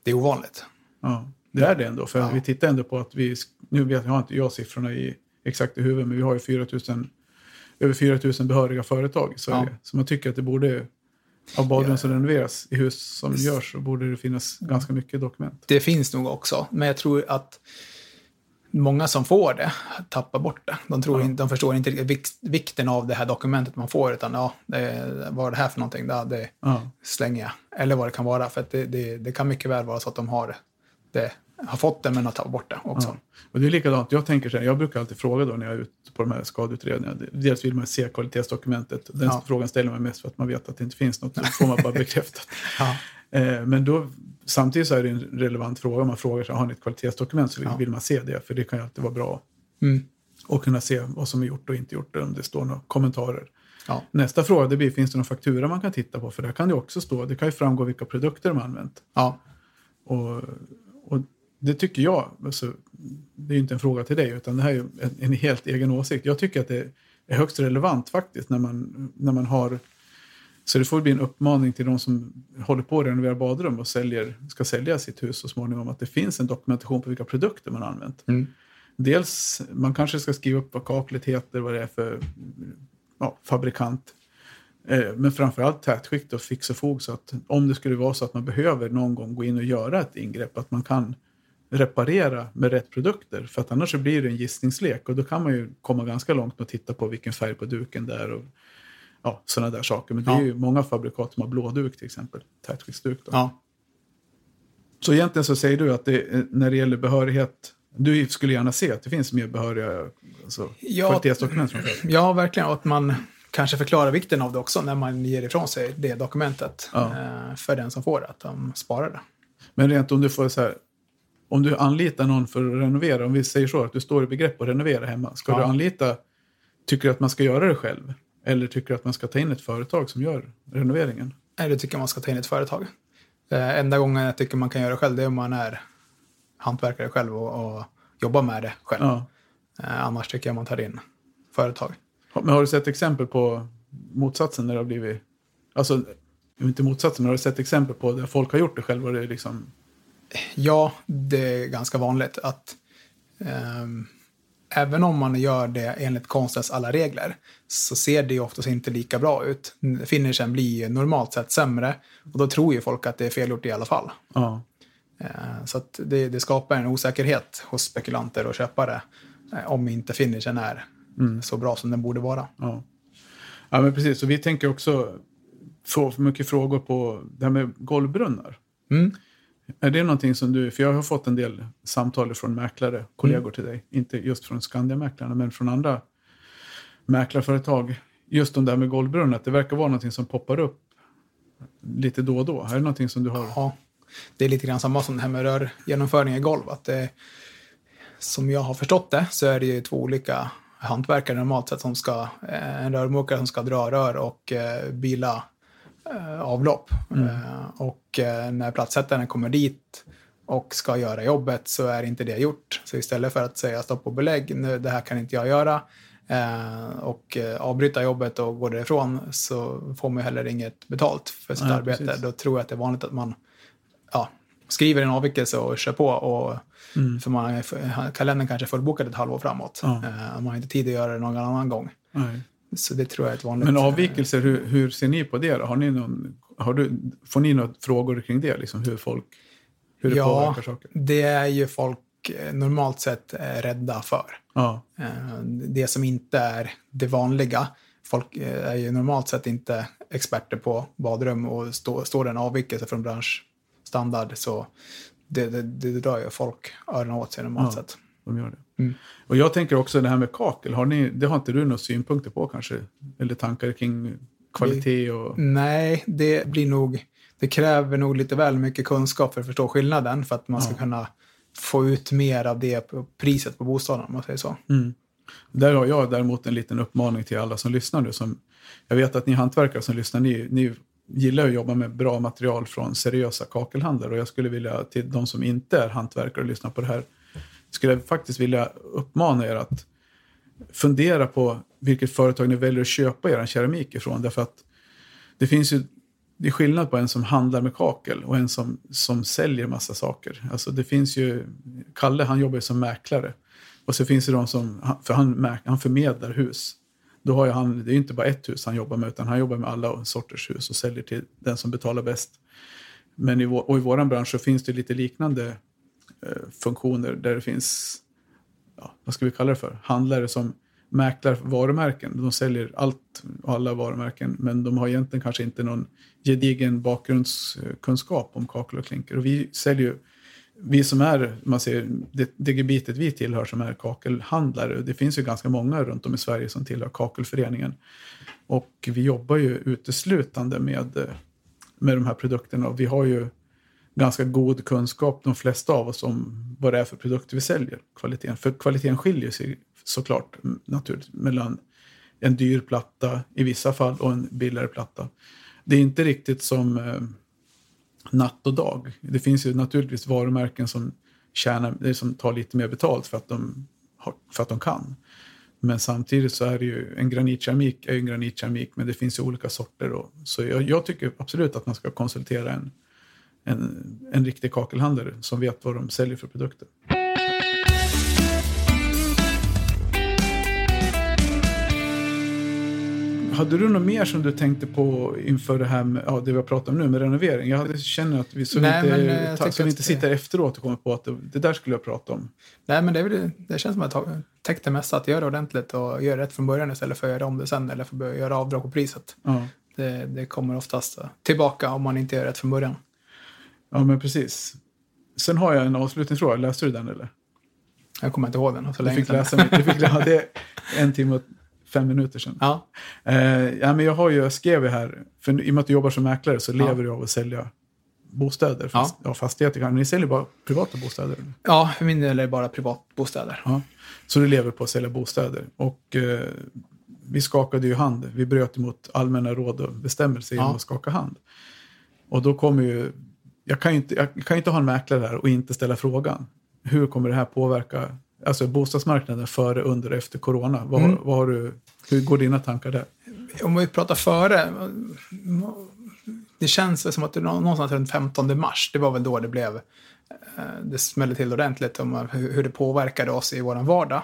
B: Det är ovanligt.
A: Ja, det är det ändå. För
B: Ja.
A: vi tittar ändå på att vi, nu vet jag har inte jag siffrorna i, exakt i huvudet, men vi har ju 4 000, över 4 000 behöriga företag i Sverige.
B: Ja.
A: Så man tycker att det borde, av badrum som renoveras i hus som görs, så borde det finnas ganska mycket dokument.
B: Det finns nog också, men jag tror att många som får det tappar bort det. De, tror
A: Ja.
B: inte, de förstår inte riktigt vik- vikten av det här dokumentet man får, utan ja, det, vad är det här för någonting? Ja, det
A: Ja,
B: slänger jag. Eller vad det kan vara, för det, det, det kan mycket väl vara så att de har det, har fått det men har tagit bort det också.
A: ja. Och det är likadant, jag tänker så här, jag brukar alltid fråga då när jag är ute på de här skadeutredningarna. Dels vill man se kvalitetsdokumentet. Den
B: Ja.
A: frågan ställer man mest för att man vet att det inte finns något. Då får man bara bekräftat.
B: Ja.
A: Eh, Men då, samtidigt så är det en relevant fråga. Man frågar sig, har ni ett kvalitetsdokument så vill, man se det. För det kan ju alltid vara bra
B: Mm.
A: att kunna se vad som är gjort och inte gjort. Om det står några kommentarer.
B: Ja.
A: Nästa fråga det blir, finns det någon faktura man kan titta på? För där kan det också stå, det kan ju framgå vilka produkter de har använt.
B: Ja.
A: Och det tycker jag, alltså, det är ju inte en fråga till dig, utan det här är ju en, en helt egen åsikt. Jag tycker att det är högst relevant faktiskt när man, när man har så det får bli en uppmaning till de som håller på att renovera badrum och säljer, ska sälja sitt hus så småningom att det finns en dokumentation på vilka produkter man har använt.
B: Mm.
A: Dels, man kanske ska skriva upp vad kaklet heter, vad det är för ja, fabrikant. Eh, Men framförallt tätskikt och fix och fog så att om det skulle vara så att man behöver någon gång gå in och göra ett ingrepp, att man kan reparera med rätt produkter. För att annars så blir det en gissningslek och då kan man ju komma ganska långt med att titta på vilken färg på duken det är och ja, sådana där saker. Men det är
B: Ja.
A: ju många fabrikat som har blåduk till exempel, tätskiktsduk.
B: Ja.
A: Så egentligen så säger du att det, när det gäller behörighet, du skulle gärna se att det finns mer behöriga alltså,
B: Ja.
A: kvalitetsdokument.
B: ja, verkligen. Och att man kanske förklarar vikten av det också när man ger ifrån sig det dokumentet
A: Ja.
B: eh, för den som får det, att de sparar det.
A: Men rent om du får så här, om du anlitar någon för att renovera, om vi säger så att du står i begrepp att renovera hemma, ska
B: Ja.
A: du anlita, tycker du att man ska göra det själv? Eller tycker du att man ska ta in ett företag som gör renoveringen?
B: Nej, det tycker man ska ta in ett företag. Eh, enda gången jag tycker man kan göra det själv, det är om man är hantverkare själv och, och jobbar med det själv.
A: Ja.
B: Eh, annars tycker jag man tar in företag.
A: Men har du sett exempel på motsatsen när det har blivit, alltså inte motsatsen, men har du sett exempel på där folk har gjort det själva och det är liksom,
B: Ja, det är ganska vanligt att ehm, även om man gör det enligt konstens alla regler så ser det ju oftast inte lika bra ut. Finishen blir normalt sett sämre och då tror ju folk att det är felgjort i alla fall.
A: ja.
B: Eh, Så att det, det skapar en osäkerhet hos spekulanter och köpare eh, om inte finishen är så bra som den borde vara.
A: Ja. ja, men precis. Så vi tänker också få för mycket frågor på det här med golvbrunnar.
B: Mm.
A: Är det någonting som du, för jag har fått en del samtal från mäklare, kollegor
B: Mm.
A: till dig, inte just från Skandia-mäklarna, men från andra mäklarföretag. Just de där med golvbrunn, att det verkar vara någonting som poppar upp lite då och då. Är det någonting som du har?
B: Ja, det är lite grann samma som det här med rörgenomföring i golv. Att det, som jag har förstått det så är det ju två olika hantverkare normalt sett som ska, eh, en rörmokare som ska dra rör och eh, bila eh, avlopp. Eh, och eh, när platssättaren kommer dit och ska göra jobbet så är inte det gjort. Så istället för att säga stopp och belägg, nu, det här kan inte jag göra, eh, och eh, avbryta jobbet och gå därifrån så får man heller inget betalt för sitt
A: Nej,
B: arbete.
A: precis.
B: Då tror jag att det är vanligt att man ja, skriver en avvikelse och kör på. Och, För man kalendern kanske är fullbokad ett halvår framåt.
A: Mm. Ja.
B: Eh, man har inte tid att göra det någon annan gång.
A: Nej.
B: Så det tror jag är ett vanligt...
A: Men avvikelser, hur, hur ser ni på det då? Har ni någon, har du, får ni några frågor kring det? Liksom hur folk, hur det
B: Ja.
A: påverkar saker?
B: Det är ju folk eh, normalt sett eh, rädda för.
A: Ja,
B: Eh, Det som inte är det vanliga. Folk eh, är ju normalt sett inte experter på badrum och stå, står det en avvikelse från branschstandard så det, det, det drar ju folk öronen åt sig normalt
A: Ja.
B: sett.
A: De gör det.
B: Mm.
A: Och jag tänker också det här med kakel, har ni, det har inte du några synpunkter på kanske? Eller tankar kring kvalitet och...
B: Nej, det blir nog... Det kräver nog lite väl mycket kunskap för att förstå skillnaden för att man ska
A: Ja.
B: kunna få ut mer av det på priset på bostaden om man säger så.
A: Mm. Där har jag däremot en liten uppmaning till alla som lyssnar nu. Som, jag vet att ni hantverkare som lyssnar, ni, ni gillar att jobba med bra material från seriösa kakelhandlare. Och jag skulle vilja till de som inte är hantverkare och lyssnar på det här, skulle jag faktiskt vilja uppmana er att fundera på vilket företag ni väljer att köpa er keramik ifrån. Därför att det finns ju det är skillnad på en som handlar med kakel och en som, som säljer massa saker. Alltså det finns ju, Kalle han jobbar ju som mäklare. Och så finns det de som, för han, han förmedlar hus. Då har ju han, det är ju inte bara ett hus han jobbar med, utan han jobbar med alla sorters hus och säljer till den som betalar bäst. Men i, vår, och i vår bransch så finns det lite liknande Eh, funktioner där det finns, ja, vad ska vi kalla det för, handlare som mäklar varumärken. De säljer allt och alla varumärken, men de har egentligen kanske inte någon gedigen bakgrundskunskap om kakel och klinker. Och vi säljer ju, vi som är, man ser, det, det gebitet vi tillhör som är kakelhandlare, det finns ju ganska många runt om i Sverige som tillhör kakelföreningen. Och vi jobbar ju uteslutande med, med de här produkterna och vi har ju ganska god kunskap, de flesta av oss, om vad det är för produkter vi säljer. Kvaliteten. För kvaliteten skiljer sig såklart naturligt mellan en dyr platta i vissa fall och en billigare platta. Det är inte riktigt som eh, natt och dag. Det finns ju naturligtvis varumärken som, tjänar, eh, som tar lite mer betalt för att de, har, för att de kan. Men samtidigt så är det ju en granitkeramik är ju en granitkeramik men det finns ju olika sorter. Och, så jag, jag tycker absolut att man ska konsultera en, en, en riktig kakelhandlare som vet vad de säljer för produkter. Hade du något mer som du tänkte på inför det här med, ja, det vi har pratat om nu med renovering? Jag hade- känner att vi så,
B: Nej,
A: vi
B: men,
A: inte,
B: eh,
A: ta, så inte sitter efteråt och kommer på att det, det där skulle jag prata om.
B: Nej, men det, väl, det känns som att jag täckt det mesta, att göra det ordentligt och göra rätt från början istället för att göra om det sen eller för att göra avdrag på priset.
A: Ja,
B: Det, det kommer oftast tillbaka om man inte gör rätt från början.
A: Ja men precis. Sen har jag en avslutningsfråga. Läste du den eller?
B: Jag kommer inte ihåg den. Så
A: Du fick läsa. Du fick, ja, det en timme och fem minuter sedan.
B: Ja,
A: Eh, ja, men jag har ju, jag skrev ju här, för i och med att du jobbar som mäklare så
B: Ja.
A: lever du av att sälja bostäder. Fast, ja. fastigheter kan, men ni säljer bara privata bostäder.
B: ja, för min del är det bara privatbostäder.
A: Ja. Så du lever på att sälja bostäder. Och eh, vi skakade ju hand. Vi bröt emot allmänna råd och bestämmelser genom
B: Ja.
A: att skaka hand. Och då kommer ju, jag kan ju inte, jag kan inte ha en mäklare här och inte ställa frågan. Hur kommer det här påverka alltså bostadsmarknaden före, under och efter corona? Vad,
B: Mm.
A: vad har du, hur går dina tankar där?
B: Om vi pratar före. Det känns som att det nå- någonstans runt 15 mars, det var väl då det blev, eh, det smällde till ordentligt om hur hur det påverkade oss i vår vardag.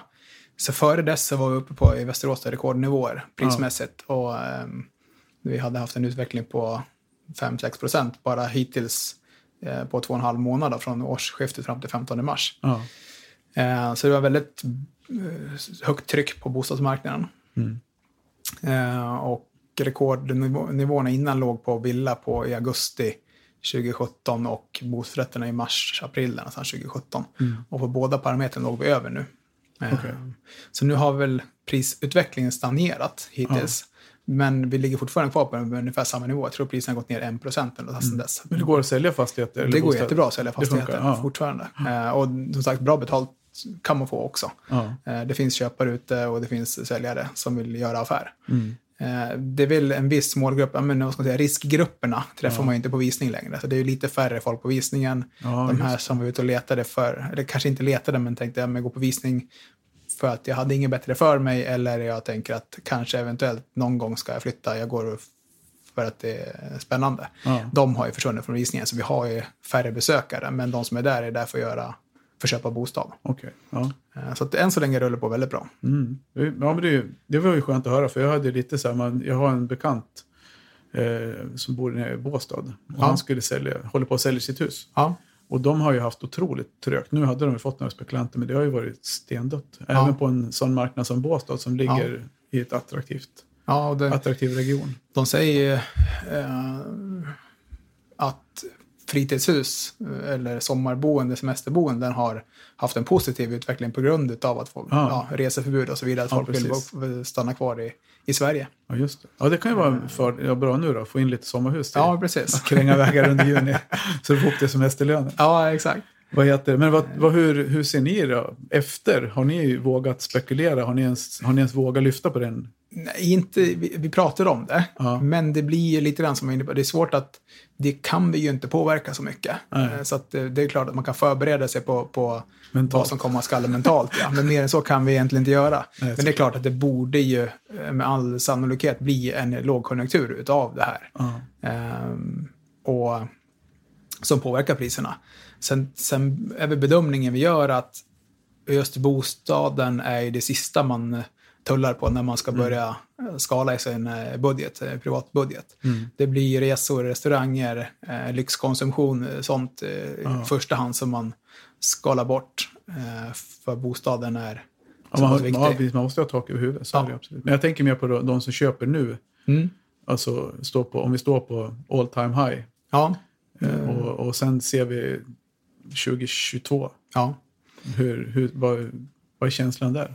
B: Så före dess så var vi uppe på i Västerås där rekordnivåer prismässigt. Och ehm, vi hade haft en utveckling på 5-6 procent bara hittills eh, på två och en halv månad från årsskiftet fram till 15 mars.
A: Ja.
B: Eh, Så det var väldigt eh, högt tryck på bostadsmarknaden.
A: Mm.
B: Eh, Och rekordnivåerna innan låg på villa på i augusti 2017 och bostadsrätterna i mars, april nästan 2017.
A: Mm.
B: Och på båda parametrarna låg vi över nu. Eh,
A: Okej.
B: Så nu har väl prisutvecklingen stagnerat hittills. Men vi ligger fortfarande kvar på ungefär samma nivå. Jag tror priserna har gått ner 1 procent eller sedan dess.
A: Men det går att sälja fastigheter?
B: Det går
A: bostäder?
B: jättebra att sälja
A: Det funkar,
B: fastigheter
A: ja.
B: fortfarande. Eh, och som sagt, bra betalt kan man få också.
A: Ja.
B: Eh, det finns köpare ute och det finns säljare som vill göra affär.
A: Mm.
B: Eh, det är väl en viss målgrupp, ja, men vad ska man säga, riskgrupperna träffar man ju inte på visning längre. Så det är ju lite färre folk på visningen.
A: Ja,
B: De här
A: just
B: som var ute och letade för, eller kanske inte letade, men tänkte jag gå på visning för att jag hade inget bättre för mig eller jag tänker att kanske eventuellt någon gång ska jag flytta, jag går för att det är spännande.
A: Ja.
B: De har ju försvunnit från visningen, så vi har ju färre besökare, men de som är där är där för att göra, för att köpa bostad.
A: Okej. Ja.
B: Eh, Så att än så länge rullar det på väldigt bra.
A: Mm. Ja, men det, det var ju skönt att höra, för jag hade lite så här, man, jag har en bekant eh, som bor nere i Båstad.
B: Ja.
A: Han skulle sälja, håller på att sälja sitt hus.
B: Ja,
A: Och de har ju haft otroligt trögt. Nu hade de ju fått några spekulanter, men det har ju varit stendött.
B: Ja.
A: Även på en sån marknad som Båstad som ligger i ett attraktivt,
B: ja det,
A: attraktiv region.
B: De säger eh, att fritidshus eh, eller sommarboende, semesterboenden har haft en positiv utveckling på grund av att folk,
A: Ja.
B: ja. reseförbud och så vidare, att
A: Ja,
B: folk vill stanna kvar i, i Sverige.
A: Ja, just det. Ja, det kan ju vara för, ja, bra nu då, få in lite sommarhus till.
B: Ja, precis.
A: Kränga vägar under juni, så du får upp det semesterlönen.
B: Ja, exakt.
A: Vad heter? Men vad, vad, hur, hur ser ni då efter? Har ni vågat spekulera? Har ni ens, har ni ens vågat lyfta på den?
B: Nej, inte, vi, vi pratar om det,
A: Ja.
B: men det blir ju lite grann som jag inne på, det är svårt att, det kan vi ju inte påverka så mycket.
A: Nej.
B: Eh, Så att det, det är klart att man kan förbereda sig på, på
A: Mentalt.
B: vad som komma skall mentalt. Ja. Men mer än så kan vi egentligen inte göra.
A: Nej,
B: men det är klart att det borde ju eh, med all sannolikhet bli en lågkonjunktur utav det här.
A: Ja.
B: Ehm, och som påverkar priserna. Sen, sen är väl bedömningen vi gör att just bostaden är ju det sista man eh, tullar på när man ska börja eh, skala i sin eh, budget, privatbudget. Det blir resor, restauranger, lyxkonsumtion, sånt i första hand som man skalar bort. För bostaden är
A: Ja,
B: så
A: man,
B: viktig.
A: ja, man måste ha tak över huvudet. Så
B: Ja.
A: absolut. Men jag tänker mer på de som köper nu.
B: Mm.
A: Alltså på, om vi står på all time high.
B: Ja.
A: Och, och sen ser vi 2022.
B: ja.
A: Hur, hur, vad, vad är känslan där?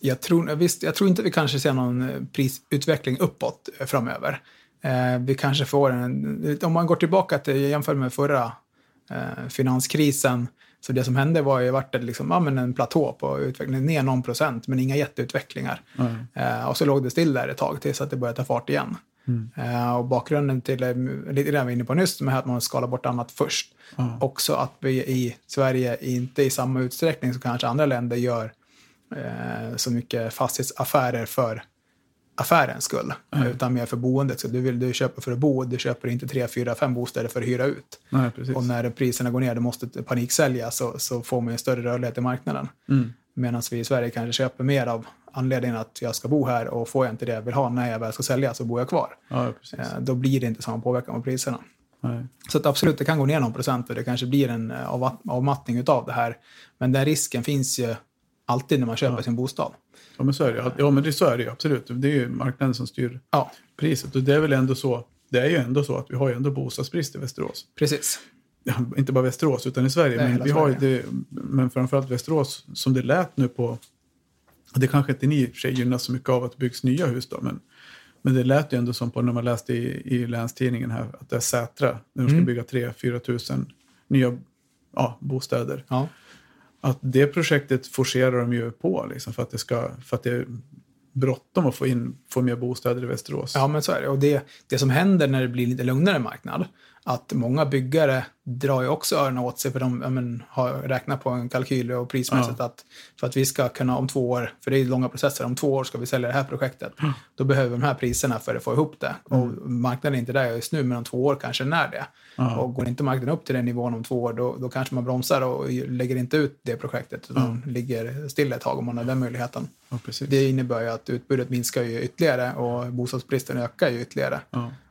B: Jag tror, visst, jag tror inte vi kanske ser någon eh, prisutveckling uppåt eh, framöver. Eh, vi kanske får en, om man går tillbaka till, jämför med förra eh, finanskrisen, så det som hände var ju vart det liksom, ja, men en platå på utvecklingen, ner någon procent, men inga jätteutvecklingar.
A: Nej.
B: Eh, och så låg det still där ett tag tills att det började ta fart igen. Eh, och bakgrunden till, lite det jag var inne på nyss, med att man skalar bort annat först.
A: Ja.
B: Också att vi i Sverige inte i samma utsträckning som kanske andra länder gör eh, så mycket fastighetsaffärer för affärens skull, utan mer för boendet. Så du, vill, du köper för att bo, du köper inte tre, fyra, fem bostäder för att hyra ut.
A: Nej.
B: Och när priserna går ner, du måste paniksälja, så, så får man en större rörlighet i marknaden.
A: Mm.
B: Medan vi i Sverige kanske köper mer av anledningen att jag ska bo här och får jag inte det jag vill ha när jag väl ska sälja så bor jag kvar.
A: Ja.
B: Eh, då blir det inte samma påverkan på priserna.
A: Nej.
B: Så att absolut, det kan gå ner någon procent och det kanske blir en eh, av, avmattning utav det här. Men den risken finns ju alltid när man köper sin bostad.
A: Ja, men så är det. Ja, men det, så är det ju absolut. Det är ju marknaden som styr
B: Ja,
A: priset. Och det är väl ändå så. Det är ju ändå så att vi har ju ändå bostadsbrist i Västerås.
B: precis.
A: Ja, inte bara Västerås utan i Sverige. Men, vi har
B: Sverige.
A: det, men framförallt Västerås som det lät nu på. Det kanske inte ni i och för sig gynnas så mycket av att det byggs nya hus då. Men, men det lät ju ändå som på när man läste i, i Länstidningen här att det är Sätra. När de ska
B: Mm.
A: bygga 3-4 tusen nya ja, bostäder.
B: Ja.
A: Att det projektet forcerar de ju på liksom, för, att det ska, för att det är bråttom att få in få mer bostäder i Västerås.
B: Ja, men så är det. Och det, det som händer när det blir lite lugnare marknad, att många byggare drar ju också öronen åt sig för de ja, men, har räknat på en kalkyl och prismässigt att för att vi ska kunna om två år, för det är långa processer, om två år ska vi sälja det här projektet, då behöver vi de här priserna för att få ihop det. Och marknaden är inte där just nu, men om två år kanske den är det.
A: Ja.
B: Och går inte marknaden upp till den nivån om två år, då, då kanske man bromsar och lägger inte ut det projektet, utan ligger still ett tag om man har den möjligheten.
A: Ja.
B: Det innebär ju att utbudet minskar ju ytterligare och bostadsbristen ökar ju ytterligare.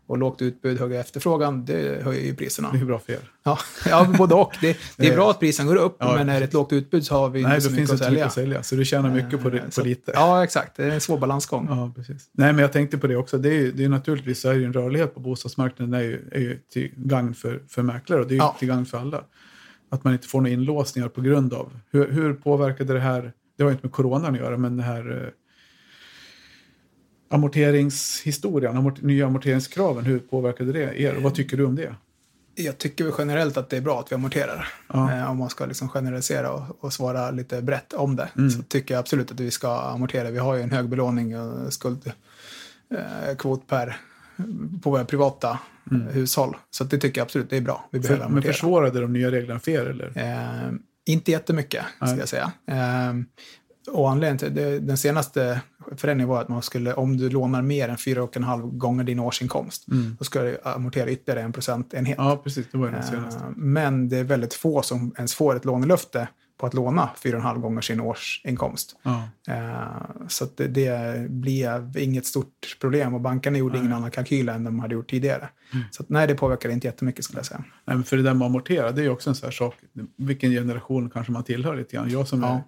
B: Och lågt utbud, hög efterfrågan, det höjer ju priserna.
A: Det är bra för er.
B: Ja, ja både och. Det, det är bra att priserna går upp,
A: Ja,
B: men är det ett lågt utbud så har vi
A: Nej,
B: inte så mycket
A: det
B: att
A: inte mycket
B: sälja.
A: att sälja. Så du tjänar mycket på, det,
B: Eh,
A: på
B: så-
A: lite.
B: Ja, exakt. Det är en svår balansgång.
A: Ja, precis. Nej, men jag tänkte på det också. Det är ju, det är naturligtvis så är ju en rörlighet på bostadsmarknaden är ju, är ju till gagn för, för mäklare och det är ju
B: Ja.
A: till gagn för alla. Att man inte får några inlåsningar på grund av. Hur, hur påverkade det här, det har ju inte med coronan att göra, men det här eh, amorteringshistorien, amort, nya amorteringskraven, hur påverkade det er? Och vad tycker du om det?
B: Jag tycker väl generellt att det är bra att vi amorterar.
A: Ja.
B: Eh, om man ska liksom generalisera och, och svara lite brett om det.
A: Mm.
B: Så tycker jag absolut att vi ska amortera. Vi har ju en hög belåning och skuldkvot eh, per på våra privata eh, hushåll. Så det tycker jag absolut det är bra. Vi behöver
A: Mm. För, men
B: amortera.
A: försvårade de nya reglerna för er? Eller?
B: Eh, inte jättemycket, ska
A: Nej.
B: jag säga. Eh, och anledningen till det, den senaste förändringen var att man skulle, om du lånar mer än 4,5 gånger din årsinkomst, då ska du amortera ytterligare en procentenhet.
A: Ja, precis. Det var ju den senaste.
B: Eh, Men det är väldigt få som ens får ett lånelöfte på att låna 4,5 gånger sin årsinkomst.
A: Ja.
B: Eh, Så det, det blir inget stort problem och bankerna gjorde ingen annan kalkyl än de hade gjort tidigare.
A: Mm.
B: Så att, nej, det påverkar inte jättemycket skulle jag säga.
A: Nej, för det där med att amortera, det är ju också en sån här sak. Vilken generation kanske man tillhör lite grann. Jag som
B: Ja.
A: är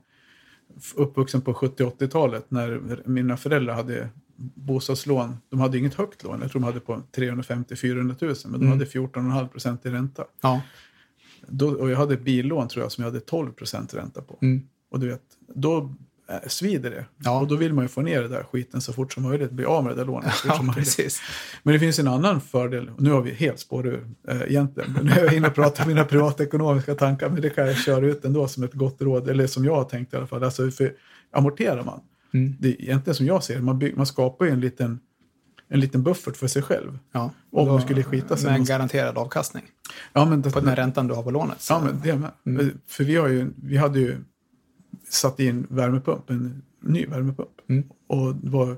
A: uppvuxen på 70-80-talet när mina föräldrar hade bostadslån. De hade inget högt lån. Jag tror de hade på 350-400 000. Men de
B: Mm.
A: hade 14,5 procent i ränta.
B: Ja.
A: Då, och jag hade ett billån tror jag som jag hade 12 procent ränta på.
B: Mm.
A: Och du vet, då svider det.
B: Ja.
A: Och då vill man ju få ner det där skiten så fort som möjligt. Bli av med det där lånet så fort
B: ja,
A: som möjligt.
B: precis.
A: Men det finns en annan fördel. Nu har vi helt spår ur äh, egentligen. Men nu är jag inne och pratar om mina privatekonomiska tankar. Men det kan jag köra ut ändå som ett gott råd. Eller som jag har tänkt i alla fall. Alltså för amorterar man.
B: Mm.
A: Det är egentligen som jag ser. Man, bygg, man skapar ju en liten, en liten buffert för sig själv.
B: Ja.
A: Om det skulle skita sig
B: Med en garanterad avkastning
A: Ja, men det,
B: på den räntan du har på lånet. Så-
A: Ja, men det med.
B: Mm.
A: För vi, har ju, vi hade ju satt in värmepump, en ny värmepump.
B: Mm.
A: Och det var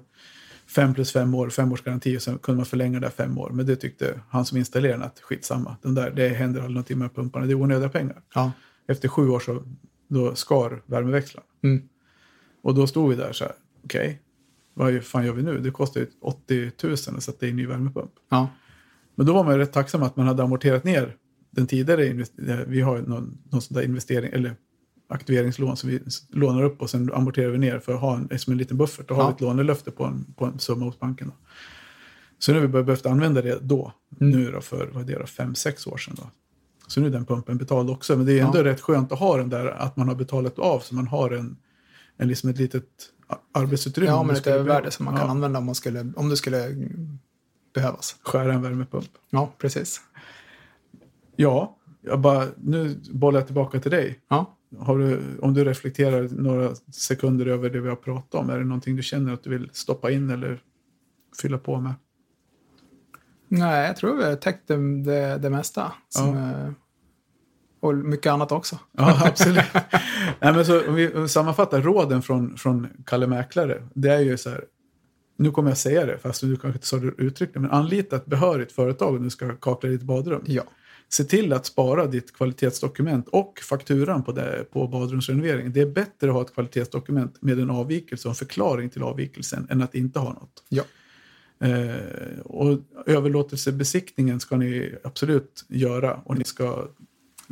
A: fem plus fem år, fem års garanti och sen kunde man förlänga det fem år. Men det tyckte han som installerade att skitsamma. Den där, det händer aldrig någonting med pumparna, det är onödiga pengar.
B: Ja.
A: Efter sju år så då skar värmeväxlaren.
B: Mm.
A: Och då stod vi där så här, okej, vad fan gör vi nu? Det kostar ju 80 000 att sätta in ny värmepump.
B: Ja.
A: Men då var man rätt tacksam att man hade amorterat ner den tidigare. Vi har någon, någon sån där investering eller aktiveringslån som vi lånar upp och sen amorterar vi ner för att ha en, som en liten buffert. Då har
B: Ja.
A: vi ett lånelöfte på en, på en summa hos banken. Då. Så nu har vi behövt använda det då.
B: Mm.
A: Nu då för vad är det då, fem, sex år sedan. Då. Så nu är den pumpen betald också. Men det är ändå
B: Ja.
A: rätt skönt att ha den där att man har betalat av så man har en, en, liksom ett litet arbetsutrymme.
B: ja, men ett övervärde som man
A: Ja,
B: kan använda om, man skulle, om det skulle behövas.
A: Skära en värmepump.
B: Ja, precis.
A: Ja, jag bara, nu bollar jag tillbaka till dig.
B: Ja.
A: Du, om du reflekterar några sekunder över det vi har pratat om, är det någonting du känner att du vill stoppa in eller fylla på med?
B: Nej, jag tror vi har täckt det, det, det mesta. Som, eh, och mycket annat också.
A: Ja, absolut. Nej, men så, om vi sammanfattar råden från, från Kalle Mäklare. Det är ju så här, nu kommer jag säga det, fast du kanske inte sa det uttryckligen, men anlita ett behörigt företag om du ska kakla ditt badrum.
B: Ja.
A: Se till att spara ditt kvalitetsdokument och fakturan på, det, på badrumsrenoveringen. Det är bättre att ha ett kvalitetsdokument med en avvikelse och en förklaring till avvikelsen än att inte ha något.
B: Ja.
A: Eh, och överlåtelsebesiktningen ska ni absolut göra och ni ska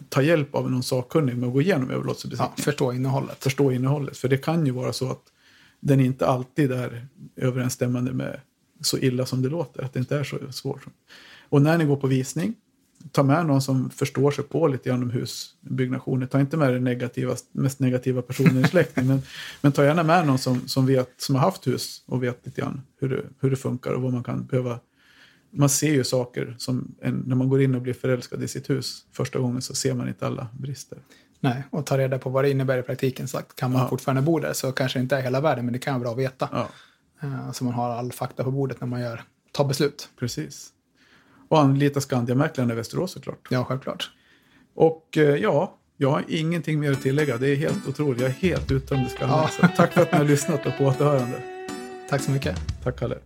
A: ta hjälp av någon sakkunnig med att gå igenom
B: ja,
A: överlåtelsebesiktningen.
B: förstå innehållet.
A: Förstå innehållet. För det kan ju vara så att den inte alltid är överensstämmande med så illa som det låter. Att det inte är så svårt. Och när ni går på visning, ta med någon som förstår sig på lite grann om husbyggnationer. Ta inte med den negativa, mest negativa personen i släkten. men, men ta gärna med någon som, som, vet, som har haft hus och vet lite grann hur det, hur det funkar och vad man kan behöva. Man ser ju saker som en, när man går in och blir förälskad i sitt hus första gången så ser man inte alla brister.
B: Nej, och ta reda på vad det innebär i praktiken. Så kan man
A: Ja.
B: fortfarande bo där så kanske det inte är hela världen, men det kan vara bra att veta.
A: Ja,
B: Eh, Så man har all fakta på bordet när man gör, tar beslut.
A: precis. Och anlita Skandiamäklaren i Västerås såklart.
B: Ja, självklart.
A: Och eh, ja, jag har ingenting mer att tillägga. Det är helt otroligt. Jag är helt uttömd i skallen.
B: Ja.
A: Tack för att ni har lyssnat och på återhörande.
B: Tack så mycket.
A: Tack Kalle.